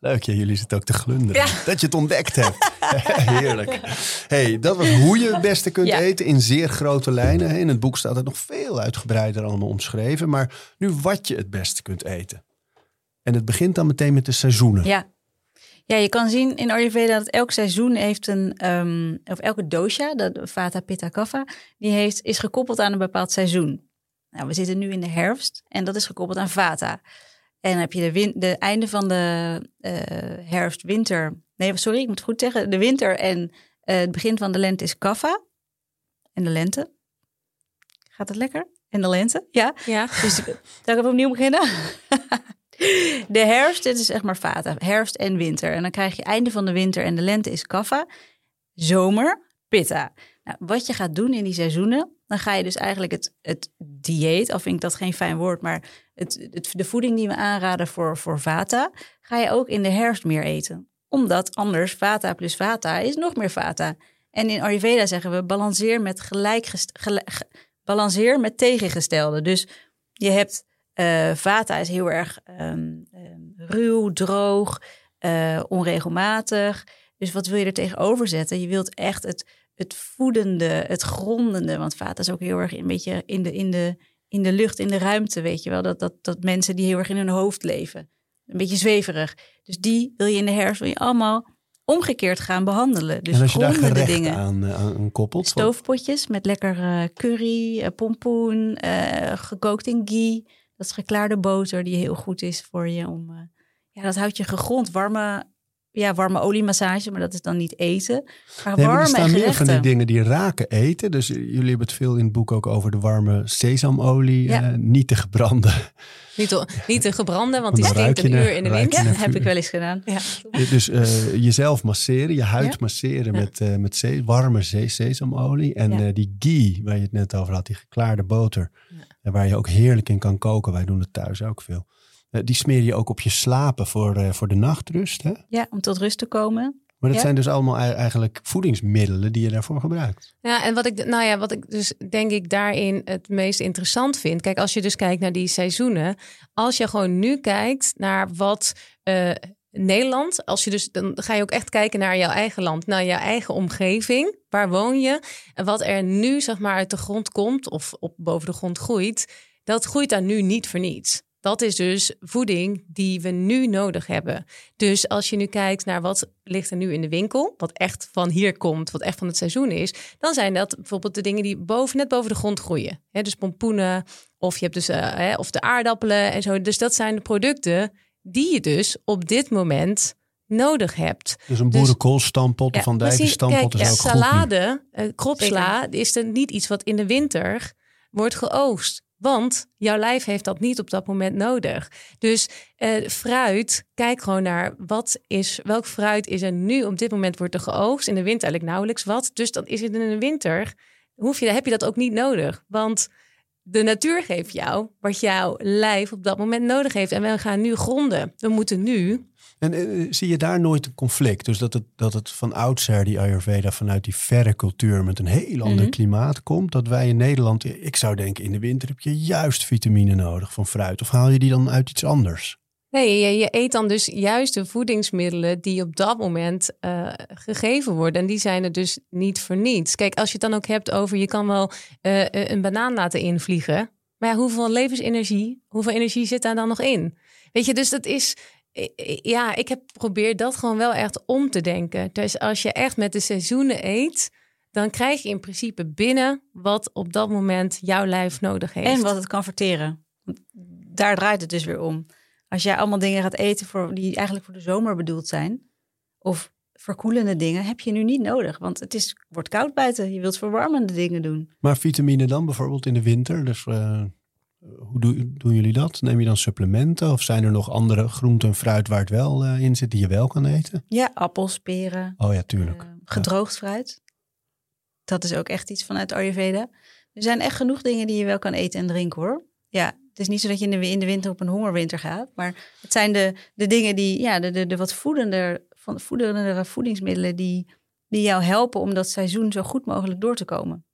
Leuk, ja, jullie zitten ook te glunderen. Ja. Dat je het ontdekt hebt. Heerlijk. hey, dat was hoe je het beste kunt Ja. eten in zeer grote lijnen. In het boek staat het nog veel uitgebreider allemaal omschreven. Maar nu wat je het beste kunt eten. En het begint dan meteen met de seizoenen. Ja. Ja, je kan zien in Ayurveda dat elk seizoen heeft een, ehm, of elke dosha, de Vata, Pitta, Kapha, die heeft, is gekoppeld aan een bepaald seizoen. Nou, we zitten nu in de herfst en dat is gekoppeld aan Vata. En dan heb je de, win, de einde van de eh, herfst, winter. Nee, sorry, ik moet het goed zeggen. De winter en eh, het begin van de lente is Kapha. En de lente. Gaat het lekker? En de lente, ja. ja. Dus zal ik even opnieuw beginnen? De herfst, dit is zeg maar vata. Herfst en winter. En dan krijg je einde van de winter en de lente is kapha. Zomer, pitta. Nou, wat je gaat doen in die seizoenen, dan ga je dus eigenlijk het, het dieet, al vind ik dat geen fijn woord, maar het, het, de voeding die we aanraden voor, voor vata, ga je ook in de herfst meer eten. Omdat anders vata plus vata is nog meer vata. En in Ayurveda zeggen we balanceer met, gelijkgest- gel- ge- balanceer met tegengestelde. Dus je hebt eh, vata is heel erg ehm, ruw, droog, eh, onregelmatig. Dus wat wil je er tegenover zetten? Je wilt echt het, het voedende, het grondende. Want vata is ook heel erg een beetje in de, in de, in de lucht, in de ruimte, weet je wel. Dat, dat, dat mensen die heel erg in hun hoofd leven. Een beetje zweverig. Dus die wil je in de herfst wil je allemaal omgekeerd gaan behandelen. Dus en als je daar dingen. aan, eh, aan, koppelt. Stoofpotjes met lekker curry, pompoen, gekookt in ghee. Dat is geklaarde boter die heel goed is voor je. Om, eh, ja, dat houdt je gegrond. Warme, ja, warme oliemassage, maar dat is dan niet eten. Maar Nee, maar warme er staan en meer van die dingen die raken eten. Dus jullie hebben het veel in het boek ook over de warme sesamolie. Ja. eh, niet te gebrande. Niet, te- niet te gebranden, want die stinkt een uur in de wind. Ja, heb ik wel eens gedaan. Ja. Dus eh, jezelf masseren, je huid Ja. masseren met, eh, met se- warme se- sesamolie. En Ja. eh, die ghee, waar je het net over had, die geklaarde boter. En waar je ook heerlijk in kan koken. Wij doen het thuis ook veel. Eh, die smeer je ook op je slapen voor, eh, voor de nachtrust. Hè? Ja, om tot rust te komen. Maar dat Ja. zijn dus allemaal ei- eigenlijk voedingsmiddelen die je daarvoor gebruikt. Ja, en wat ik, nou ja, wat ik dus denk ik daarin het meest interessant vind. Kijk, als je dus kijkt naar die seizoenen. Als je gewoon nu kijkt naar wat eh, Nederland. Als je dus, dan ga je ook echt kijken naar jouw eigen land, naar jouw eigen omgeving. Waar woon je? En wat er nu, zeg maar, uit de grond komt of op boven de grond groeit. Dat groeit daar nu niet voor niets. Dat is dus voeding die we nu nodig hebben. Dus als je nu kijkt naar wat ligt er nu in de winkel, wat echt van hier komt, wat echt van het seizoen is, dan zijn dat bijvoorbeeld de dingen die boven, net boven de grond groeien. Hè, dus pompoenen, of je hebt dus eh, hè, of de aardappelen en zo. Dus dat zijn de producten die je dus op dit moment nodig hebt. Dus een Dus- boerenkoolstampot of van kijk, is ook goed. nu. salade, eh, kropsla, is er niet iets wat in de winter wordt geoogst. Want jouw lijf heeft dat niet op dat moment nodig. Dus eh, fruit, kijk gewoon naar wat is, welk fruit is er nu op dit moment wordt er geoogst. In de winter eigenlijk nauwelijks wat. Dus dan is het in de winter, hoef je, heb je dat ook niet nodig. Want de natuur geeft jou wat jouw lijf op dat moment nodig heeft. En we gaan nu gronden. We moeten nu En eh, zie je daar nooit een conflict? Dus dat het, dat het van oudsher, die Ayurveda, vanuit die verre cultuur met een heel ander Mhm. klimaat komt. Dat wij in Nederland, ik zou denken, in de winter heb je juist vitamine nodig van fruit. Of haal je die dan uit iets anders? Nee, je, je eet dan dus juist de voedingsmiddelen die op dat moment eh, gegeven worden. En die zijn er dus niet voor niets. Kijk, als je het dan ook hebt over je kan wel eh, eh, een banaan laten invliegen. Maar ja, hoeveel levensenergie, hoeveel energie zit daar dan nog in? Weet je, dus dat is. Ja, ik heb geprobeerd dat gewoon wel echt om te denken. Dus als je echt met de seizoenen eet, dan krijg je in principe binnen wat op dat moment jouw lijf nodig heeft. En wat het kan verteren. Want Daar draait het dus weer om. Als jij allemaal dingen gaat eten voor, die eigenlijk voor de zomer bedoeld zijn. Of verkoelende dingen, heb je nu niet nodig. Want het is, wordt koud buiten. Je wilt verwarmende dingen doen. Maar vitamine dan bijvoorbeeld in de winter? Dus eh, hoe doen, doen jullie dat? Neem je dan supplementen? Of zijn er nog andere groenten en fruit waar het wel eh, in zit die je wel kan eten? Ja, appels, peren, Oh ja, tuurlijk. eh, gedroogd fruit. Dat is ook echt iets vanuit Ayurveda. Er zijn echt genoeg dingen die je wel kan eten en drinken hoor. Ja, het is niet zo dat je in de, in de winter op een hongerwinter gaat. Maar het zijn de, de dingen die, ja, de, de, de wat voedender, van, voedendere voedingsmiddelen die, die jou helpen om dat seizoen zo goed mogelijk door te komen.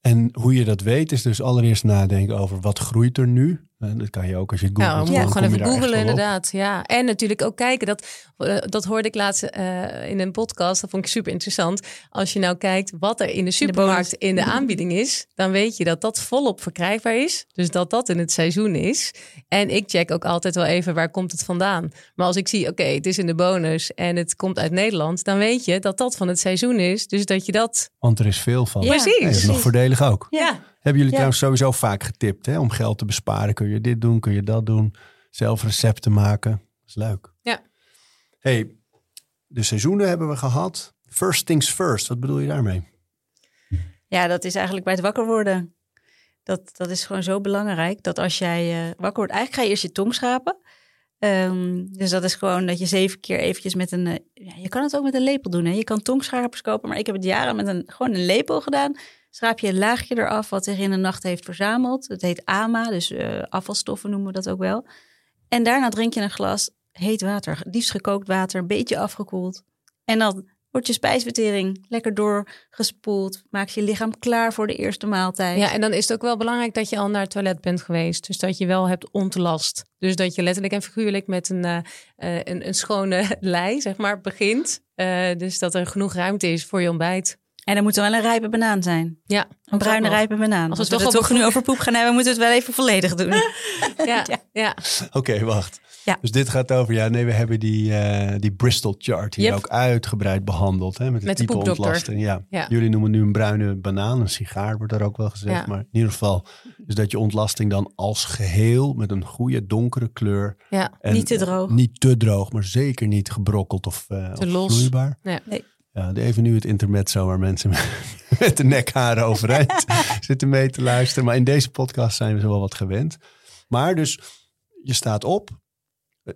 En hoe je dat weet is dus allereerst nadenken over wat groeit er nu. En dat kan je ook als je het Ja, googelt. we moeten dan gewoon even op. inderdaad. Ja. En natuurlijk ook kijken, dat, eh, dat hoorde ik laatst eh, in een podcast, dat vond ik super interessant. Als je nou kijkt wat er in de supermarkt in de aanbieding is, dan weet je dat dat volop verkrijgbaar is. Dus dat dat in het seizoen is. En ik check ook altijd wel even waar komt het vandaan. Maar als ik zie, oké, het is in de bonus en het komt uit Nederland, dan weet je dat dat van het seizoen is. Dus dat je dat... Want er is veel van. Ja, Precies. En dat is nog voordelig ook. Ja, Hebben jullie trouwens sowieso vaak getipt hè? om geld te besparen? Kun je dit doen, kun je dat doen? Zelf recepten maken. Dat is leuk. Ja. hey, de seizoenen hebben we gehad. First things first, wat bedoel je daarmee? ja, dat is eigenlijk bij het wakker worden. Dat, dat is gewoon zo belangrijk. Dat als jij eh, wakker wordt, eigenlijk ga je eerst je tong schrapen. Ehm, dus dat is gewoon dat je zeven keer eventjes met een... eh, ja, je kan het ook met een lepel doen. Hè? Je kan tongschrapers kopen, maar ik heb het jaren met een, gewoon een lepel gedaan. Schraap je een laagje eraf wat zich in de nacht heeft verzameld. Het heet AMA, dus eh, afvalstoffen noemen we dat ook wel. En daarna drink je een glas heet water. Liefst gekookt water, een beetje afgekoeld. En dan wordt je spijsvertering lekker doorgespoeld. Maak je lichaam klaar voor de eerste maaltijd. Ja, en dan is het ook wel belangrijk dat je al naar het toilet bent geweest. Dus dat je wel hebt ontlast. Dus dat je letterlijk en figuurlijk met een, eh, eh, een, een schone lei, zeg maar, begint. Dus dat er genoeg ruimte is voor je ontbijt. En dan moet er wel een rijpe banaan zijn. Ja, Een bruine rijpe banaan. Als Als, we toch het over toch nu poep- over poep gaan hebben, moeten we het wel even volledig doen. Ja, ja. Oké, wacht. Ja. Dus dit gaat over, ja, nee, we hebben die, eh, die Bristol chart hier Yep. ook uitgebreid behandeld. Hè, met de Met de type ontlasting. Ja. Ja. Jullie noemen nu een bruine banaan, een sigaar wordt daar ook wel gezegd. Ja. Maar in ieder geval is dat je ontlasting dan als geheel met een goede donkere kleur. ja. En, Niet te eh, droog. niet te droog, maar zeker niet gebrokkeld of, eh, Te of los. vloeibaar. Nee. Ja, even nu het intermezzo waar mensen met de nekharen overeind zitten mee te luisteren. Maar in deze podcast zijn we zo wel wat gewend. Maar dus, je staat op.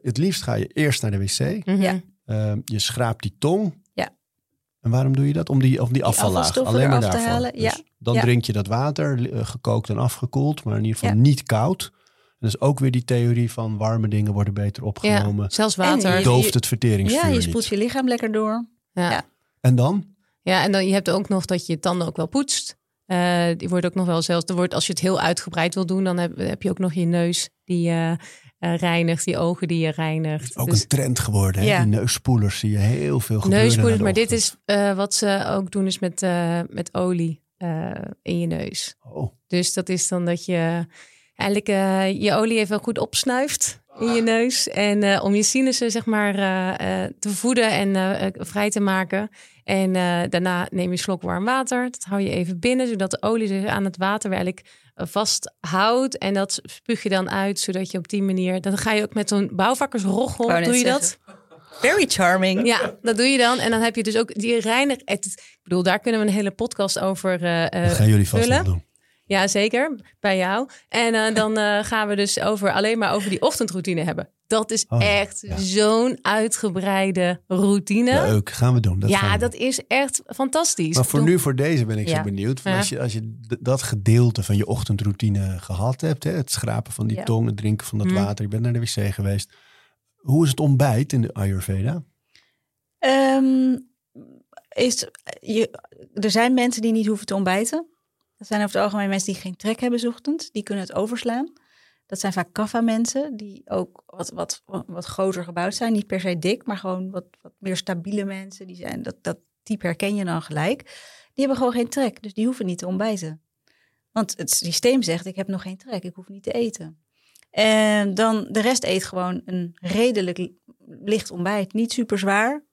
Het liefst ga je eerst naar de wc. Mhm. Ja. Ehm, je schraapt die tong. Ja. En waarom doe je dat? Om die, om die afvallaag. Alleen maar eraf te halen, ja. Dus dan Ja. drink je dat water, eh, gekookt en afgekoeld. Maar in ieder geval Ja. niet koud. Dus ook weer die theorie van warme dingen worden beter opgenomen. Ja, zelfs En water. je- Dooft het Ja, verteringsvuur je spoelt je lichaam lekker door. Ja. En dan? Ja, en dan je hebt ook nog dat je je tanden ook wel poetst. Eh, die wordt ook nog wel zelfs. Er wordt, als je het heel uitgebreid wil doen, dan heb, heb je ook nog je neus die je eh, reinigt, je ogen die je reinigt. Ook Dus een trend geworden. Hè? Ja. Die neusspoelers zie je heel veel gebeuren. neuspoeders, na maar dit is eh, wat ze ook doen is met, eh, met olie eh, in je neus. Oh, Dus dat is dan dat je eigenlijk eh, je olie even goed opsnuift in je neus. En eh, om je sinussen zeg maar eh, eh, te voeden en vrij te maken. En eh, daarna neem je een slok warm water. Dat hou je even binnen, zodat de olie zich aan het water eigenlijk eh, vasthoudt. En dat spuug je dan uit, zodat je op die manier... Dan ga je ook met zo'n net doe je zeggen. dat? Very charming. Ja, dat doe je dan. En dan heb je dus ook die reinig... Het, ik bedoel, daar kunnen we een hele podcast over dat gaan jullie vast vullen. doen. Ja, zeker. Bij jou. En eh, dan eh, gaan we dus over, alleen maar over die ochtendroutine hebben. Dat is Oh, ja. echt Ja. zo'n uitgebreide routine. Ja, Leuk, gaan we doen. Dat we dat doen. is echt fantastisch. Maar voor nu, voor deze ben ik Ja. zo benieuwd. Van Ja. Als je, als je dat gedeelte van je ochtendroutine gehad hebt, hè, het schrapen van die Ja. tong, het drinken van dat Mhm. water, je bent naar de wc geweest. Hoe is het ontbijt in de Ayurveda? Ehm, is, je, er zijn mensen die niet hoeven te ontbijten. Dat zijn over het algemeen mensen die geen trek hebben ochtends. Die kunnen het overslaan. Dat zijn vaak kaffa-mensen die ook wat, wat, wat groter gebouwd zijn. Niet per se dik, maar gewoon wat, wat meer stabiele mensen. Die zijn, dat, dat type herken je dan gelijk. Die hebben gewoon geen trek, dus die hoeven niet te ontbijten. Want het systeem zegt, ik heb nog geen trek, ik hoef niet te eten. En dan de rest eet gewoon een redelijk li- licht ontbijt. Niet super zwaar,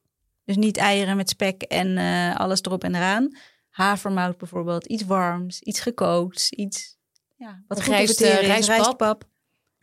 dus niet eieren met spek en eh, alles erop en eraan. Havermout bijvoorbeeld, iets warms, iets gekookt, iets ja, wat goed Rijst, eh, is. rijstpap.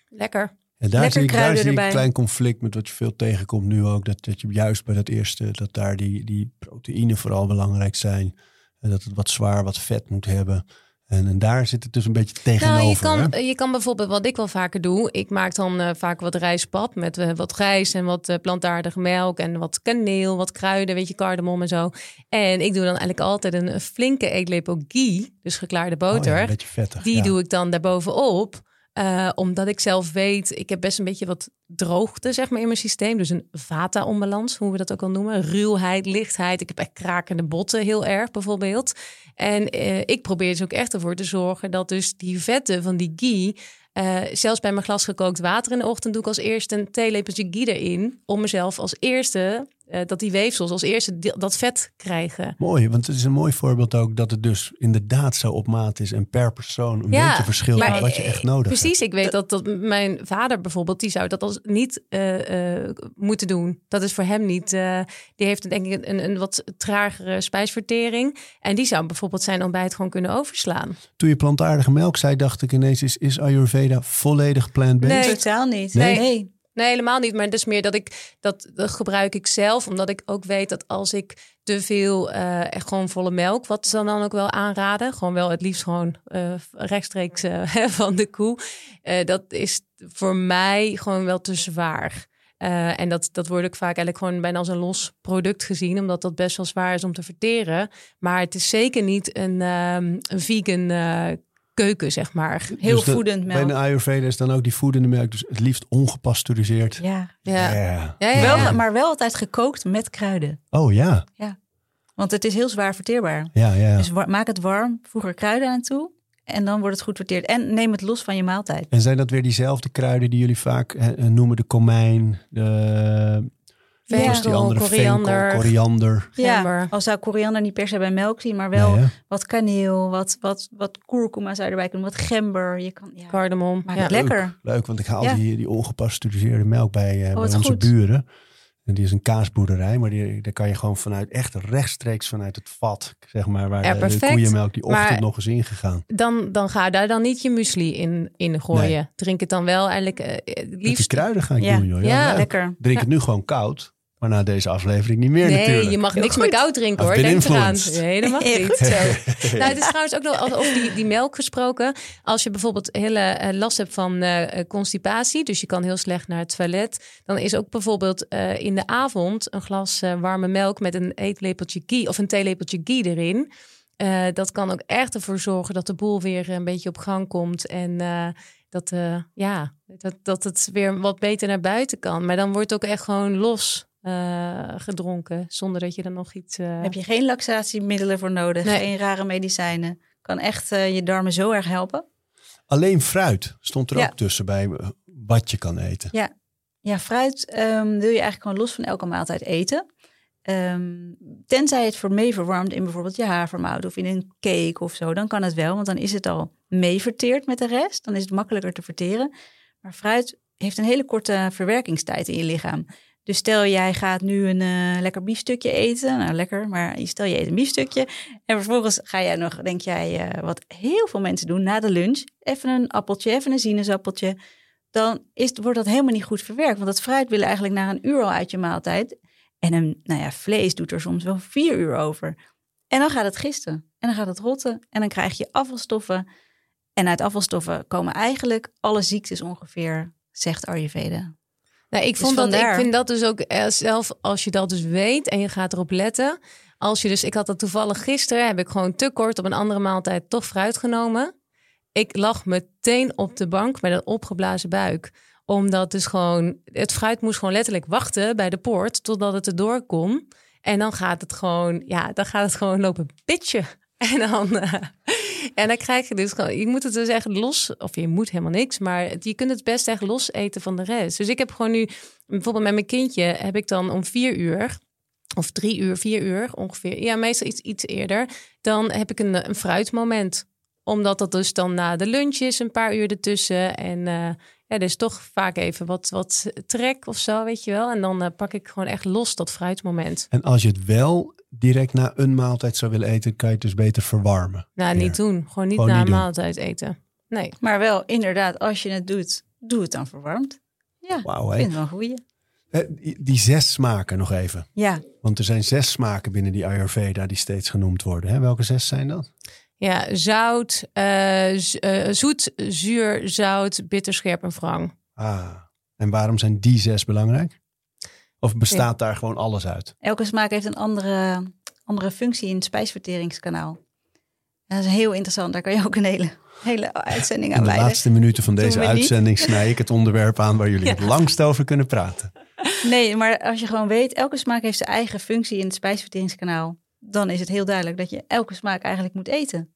Lekker. En daar Lekker zie ik, daar kruiden zie ik een klein conflict met wat je veel tegenkomt nu ook. Dat, dat je juist bij dat eerste, dat daar die, die proteïnen vooral belangrijk zijn. En dat het wat zwaar, wat vet moet hebben. En, en daar zit het dus een beetje tegenover. Nou, je kan, hè? je kan bijvoorbeeld, wat ik wel vaker doe, ik maak dan eh, vaak wat rijstpap met eh, wat rijst en wat eh, plantaardige melk en wat kaneel, wat kruiden, weet je, cardamom en zo. En ik doe dan eigenlijk altijd een flinke eetlepel ghee, dus geklaarde Oh ja, boter. een beetje vettig. Die ja. doe ik dan daarbovenop. Eh omdat ik zelf weet, ik heb best een beetje wat droogte zeg maar, in mijn systeem. Dus een vata-onbalans, hoe we dat ook al noemen. Ruwheid, lichtheid. Ik heb echt krakende botten heel erg bijvoorbeeld. En eh, ik probeer dus ook echt ervoor te zorgen dat dus die vetten van die ghee... eh, zelfs bij mijn glas gekookt water in de ochtend doe ik als eerste een theelepeltje ghee erin. Om mezelf als eerste, eh, dat die weefsels als eerste dat vet krijgen. Mooi, want het is een mooi voorbeeld ook dat het dus inderdaad zo op maat is en per persoon een Ja, beetje verschilt maar, wat je echt eh, nodig Precies, hebt. ik weet dat, dat mijn vader bijvoorbeeld, die zou dat als niet eh, eh, moeten doen. Dat is voor hem niet. eh, die heeft denk ik een, een wat tragere spijsvertering. En die zou bijvoorbeeld zijn ontbijt gewoon kunnen overslaan. Toen je plantaardige melk zei, dacht ik ineens, is, is Ayurveda volledig plant-based? Nee. Totaal niet. Nee. nee. Helemaal niet. Maar het is meer dat ik dat, gebruik ik zelf, omdat ik ook weet dat als ik te veel eh, echt gewoon volle melk, wat ze dan ook wel aanraden, gewoon wel het liefst gewoon eh, rechtstreeks eh, van de koe, dat is voor mij gewoon wel te zwaar. En dat, dat wordt ook vaak eigenlijk gewoon bijna als een los product gezien, omdat dat best wel zwaar is om te verteren. Maar het is zeker niet een, ehm, een vegan keuken, zeg maar. Heel Dus de- voedend Bij melk. de Ayurveda is dan ook die voedende melk, dus het liefst ongepasteuriseerd. Ja. Ja. Ja. Ja, ja, Wel, ja. maar wel altijd gekookt met kruiden. Oh ja, Want het is heel zwaar verteerbaar. ja, ja. Dus maak het warm, voeg er kruiden aan toe. En dan wordt het goed verteerd. En neem het los van je maaltijd. En zijn dat weer diezelfde kruiden die jullie vaak eh, noemen, de komijn, de, zoals die andere koriander. venkel, koriander. Gember. Ja, al zou koriander niet per se bij melk zien, maar wel Nee, wat kaneel, wat, wat, wat kurkuma zou je erbij kunnen, wat gember. Je kan, ja, Cardamom. maak ja. het lekker. Leuk, want ik haal Ja. die, die ongepasteuriseerde melk bij, eh, bij wat onze goed. buren. En die is een kaasboerderij, maar die, daar kan je gewoon vanuit, echt rechtstreeks vanuit het vat, zeg maar, waar Ja, de- koeienmelk die ochtend Maar- nog is ingegaan. Dan, dan ga daar dan niet je muesli in, in gooien. Nee. Drink het dan wel eigenlijk eh, Met die liefst. kruiden ga ik Ja. doen, joh. Ja, Ja. Lekker. Drink het nu gewoon koud, maar na deze aflevering niet meer Nee, natuurlijk. je mag niks meer koud drinken hoor. Denk eraan. Nee, dat mag niet. zo. nou, het is trouwens ook nog over die, die melk gesproken. Als je bijvoorbeeld hele eh, last hebt van eh, eh, constipatie, dus je kan heel slecht naar het toilet, dan is ook bijvoorbeeld eh, in de avond een glas eh, warme melk met een eetlepeltje ghee of een theelepeltje ghee erin. Eh, dat kan ook echt ervoor zorgen dat de boel weer een beetje op gang komt. En eh, Dat, eh, ja, dat, dat het weer wat beter naar buiten kan. Maar dan wordt het ook echt gewoon los eh, gedronken. Zonder dat je er nog iets... eh, Heb je geen laxatiemiddelen voor nodig, Nee. geen rare medicijnen. Kan echt eh, je darmen zo erg helpen. Alleen fruit stond er Ja. ook tussen bij wat je kan eten. Ja, ja fruit ehm, wil je eigenlijk gewoon los van elke maaltijd eten. Ehm, tenzij het voor mee verwarmt in bijvoorbeeld je havermout of in een cake of zo, dan kan het wel, want dan is het al mee verteerd met de rest. Dan is het makkelijker te verteren. Maar fruit heeft een hele korte verwerkingstijd in je lichaam. Dus stel jij gaat nu een eh, lekker biefstukje eten. Nou, lekker, maar stel je eet een biefstukje. En vervolgens ga jij nog, denk jij, eh, wat heel veel mensen doen na de lunch. Even een appeltje, even een sinaasappeltje. Dan is, wordt dat helemaal niet goed verwerkt. Want dat fruit wil eigenlijk na een uur al uit je maaltijd. En een nou ja, vlees doet er soms wel vier uur over. En dan gaat het gisten. En dan gaat het rotten. En dan krijg je afvalstoffen. En uit afvalstoffen komen eigenlijk alle ziektes ongeveer, zegt Ayurveda. Nou, ik, Dus vond dat, ik vind dat dus ook eh, zelf, als je dat dus weet en je gaat erop letten. Als je dus, ik had dat toevallig gisteren, heb ik gewoon te kort op een andere maaltijd toch fruit genomen. Ik lag meteen op de bank met een opgeblazen buik. Omdat dus gewoon, het fruit moest gewoon letterlijk wachten bij de poort totdat het erdoor kon. En dan gaat het gewoon, ja, dan gaat het gewoon lopen bitchen. En dan, eh, en dan krijg je dus gewoon, je moet het dus echt los, of je moet helemaal niks, maar je kunt het best echt los eten van de rest. Dus ik heb gewoon nu, bijvoorbeeld met mijn kindje, heb ik dan om vier uur, of drie uur, vier uur ongeveer, ja, meestal iets, iets eerder, dan heb ik een, een fruitmoment. Omdat dat dus dan na de lunch is, een paar uur ertussen. En eh ja, dus toch vaak even wat, wat trek of zo, weet je wel. En dan eh, pak ik gewoon echt los dat fruitmoment. En als je het wel direct na een maaltijd zou willen eten, kan je het dus beter verwarmen. Nou, Ja. niet doen. Gewoon niet Gewoon na niet een doen. maaltijd eten. Nee. Maar wel, inderdaad, als je het doet, doe het dan verwarmd. Ja, hè? vind het wel een goeie. Die- zes smaken nog even. Ja, Want er zijn zes smaken binnen die Ayurveda die steeds genoemd worden. Hè? Welke zes zijn dat? Ja, zout, eh, eh, zoet, zuur, zout, bitter, scherp en wrang. Ah, en waarom zijn die zes belangrijk? Of bestaat daar gewoon alles uit? elke smaak heeft een andere, andere functie in het spijsverteringskanaal. Dat is heel interessant. Daar kan je ook een hele, hele uitzending aan In de wijden. laatste minuten van deze uitzending snij ik het onderwerp aan waar jullie het langst over kunnen praten. Nee, maar als je gewoon weet, elke smaak heeft zijn eigen functie in het spijsverteringskanaal. Dan is het heel duidelijk dat je elke smaak eigenlijk moet eten.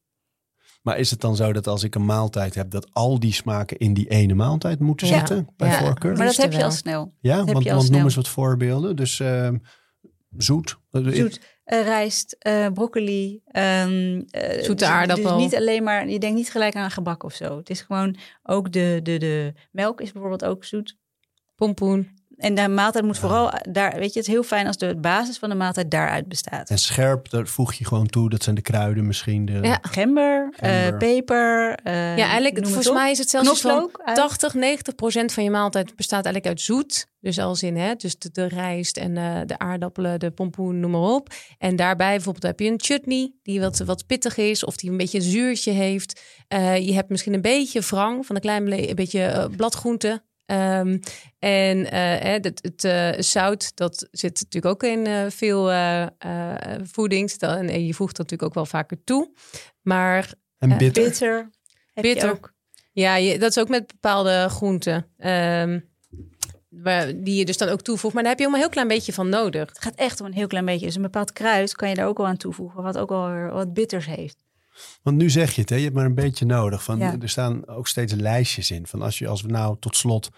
Maar is het dan zo dat als ik een maaltijd heb, dat al die smaken in die ene maaltijd moeten Ja. zitten? Bij Ja. voorkeur? Maar dat heb je al snel. ja, want, want noem snel. eens wat voorbeelden. Dus ehm, zoet. Zoet, eh, rijst, eh, broccoli. ehm, eh, Zoete dus- aardappel. Dus niet alleen maar, je denkt niet gelijk aan gebak of zo. Het is gewoon ook de, de, de melk is bijvoorbeeld ook zoet. Pompoen. En de maaltijd moet vooral daar, weet je, het is heel fijn als de basis van de maaltijd daaruit bestaat. En scherp, daar voeg je gewoon toe. Dat zijn de kruiden misschien. De, Ja. Gember, eh, Gember. peper. eh, ja, eigenlijk, het volgens mij is het zelfs van knoflook. uit. 80, 90 procent van je maaltijd bestaat eigenlijk uit zoet. Dus als in, hè, dus de, de rijst en eh, de aardappelen, de pompoen, noem maar op. En daarbij bijvoorbeeld heb je een chutney die wat, wat pittig is of die een beetje een zuurtje heeft. Eh, je hebt misschien een beetje wrang van een klein beetje bladgroente. Ehm, en eh, hè, het, het eh, zout, dat zit natuurlijk ook in eh, veel eh eh, voeding. En, en je voegt dat natuurlijk ook wel vaker toe. Maar En bitter. Bitter. Heb Bitter. Je ook. ja, je, dat is ook met bepaalde groenten. ehm, waar, die je dus dan ook toevoegt. Maar daar heb je ook maar een heel klein beetje van nodig. Het gaat echt om een heel klein beetje. Dus een bepaald kruid kan je daar ook al aan toevoegen. Wat ook al wat bitters heeft. Want nu zeg je het, hè? je hebt maar een beetje nodig. Van, Ja. Er staan ook steeds lijstjes in. Van als, je, als we nou tot slot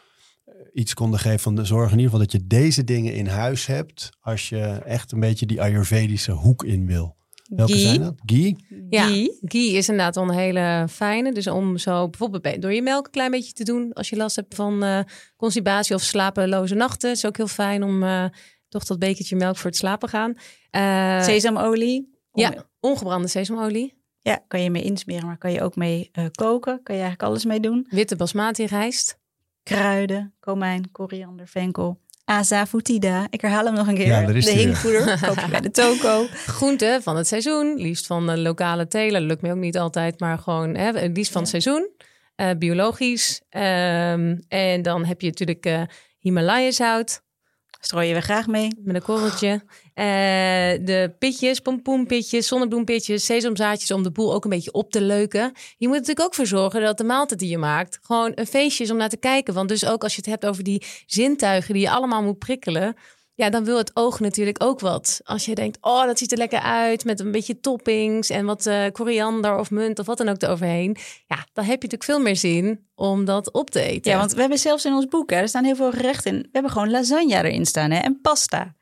eh, iets konden geven van de zorg in ieder geval dat je deze dingen in huis hebt. Als je echt een beetje die Ayurvedische hoek in wil. Welke Ghee. zijn dat? Ghee? Ja, ghee is inderdaad wel een hele fijne. Dus om zo bijvoorbeeld bij- door je melk een klein beetje te doen. Als je last hebt van eh, constipatie of slapeloze nachten. is ook heel fijn om eh, toch dat bekertje melk voor het slapen gaan. Eh, Sesamolie. Om- ja, ongebrande sesamolie. Ja, kan je mee insmeren, maar kan je ook mee eh, koken. Kan je eigenlijk alles mee doen. Witte basmati rijst. Kruiden, komijn, koriander, venkel. Asafoetida. Ik herhaal hem nog een keer. Ja, daar is de hinkpoeder. Koop je bij de toko. Groenten van het seizoen. Liefst van de lokale teler. Lukt me ook niet altijd, maar gewoon hè, het liefst van het seizoen. Eh, biologisch. Ehm, en dan heb je natuurlijk eh Himalaya zout. strooien we graag mee. Met een korreltje. Eh, de pitjes, pompoenpitjes, zonnebloempitjes, sesamzaadjes om de boel ook een beetje op te leuken. Je moet natuurlijk ook voor zorgen dat de maaltijd die je maakt gewoon een feestje is om naar te kijken. Want dus ook als je het hebt over die zintuigen die je allemaal moet prikkelen. Ja, dan wil het oog natuurlijk ook wat. Als je denkt, oh, dat ziet er lekker uit met een beetje toppings en wat eh, koriander of munt of wat dan ook eroverheen. Ja, dan heb je natuurlijk veel meer zin om dat op te eten. Ja, want we hebben zelfs in ons boek, hè, er staan heel veel gerechten in. We hebben gewoon lasagne erin staan hè, en pasta.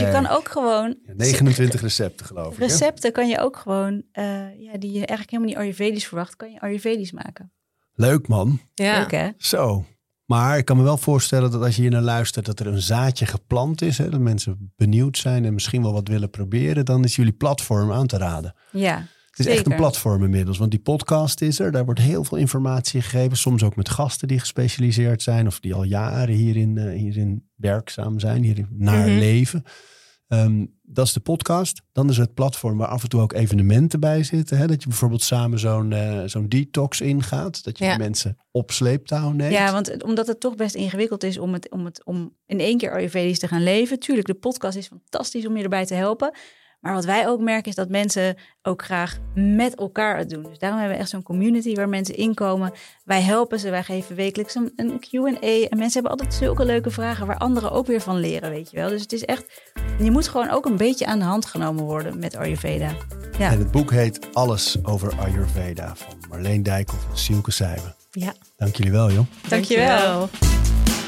Dus je kan ook gewoon 29 recepten geloof ik. hè? recepten kan je ook gewoon, eh, ja, die je eigenlijk helemaal niet Ayurvedisch verwacht, kan je Ayurvedisch maken. Leuk man. ja. Leuk hè? Zo. Maar ik kan me wel voorstellen dat als je hier naar luistert, dat er een zaadje geplant is. Hè, dat mensen benieuwd zijn en misschien wel wat willen proberen. Dan is jullie platform aan te raden. Ja, Het is echt een platform inmiddels. Want die podcast is er. Daar wordt heel veel informatie gegeven. Soms ook met gasten die gespecialiseerd zijn. Of die al jaren hierin, eh, hierin werkzaam zijn. Hierin naar Mhm. leven. Ehm, dat is de podcast. Dan is het platform waar af en toe ook evenementen bij zitten. Hè? Dat je bijvoorbeeld samen zo'n eh, zo'n detox ingaat. Dat je Ja. mensen op sleeptouw neemt. Ja, want omdat het toch best ingewikkeld is om, het, om, het, om in één keer Ayurvedisch te gaan leven. Tuurlijk, de podcast is fantastisch om je erbij te helpen. Maar wat wij ook merken is dat mensen ook graag met elkaar het doen. Dus daarom hebben we echt zo'n community waar mensen inkomen. Wij helpen ze, wij geven wekelijks een, een Q&A. En mensen hebben altijd zulke leuke vragen waar anderen ook weer van leren, weet je wel. Dus het is echt, je moet gewoon ook een beetje aan de hand genomen worden met Ayurveda. Ja. En het boek heet Alles over Ayurveda van Marleen Dijkhoff en Sielke Sijben. Ja. Dank jullie wel, joh. Dankjewel. Dankjewel.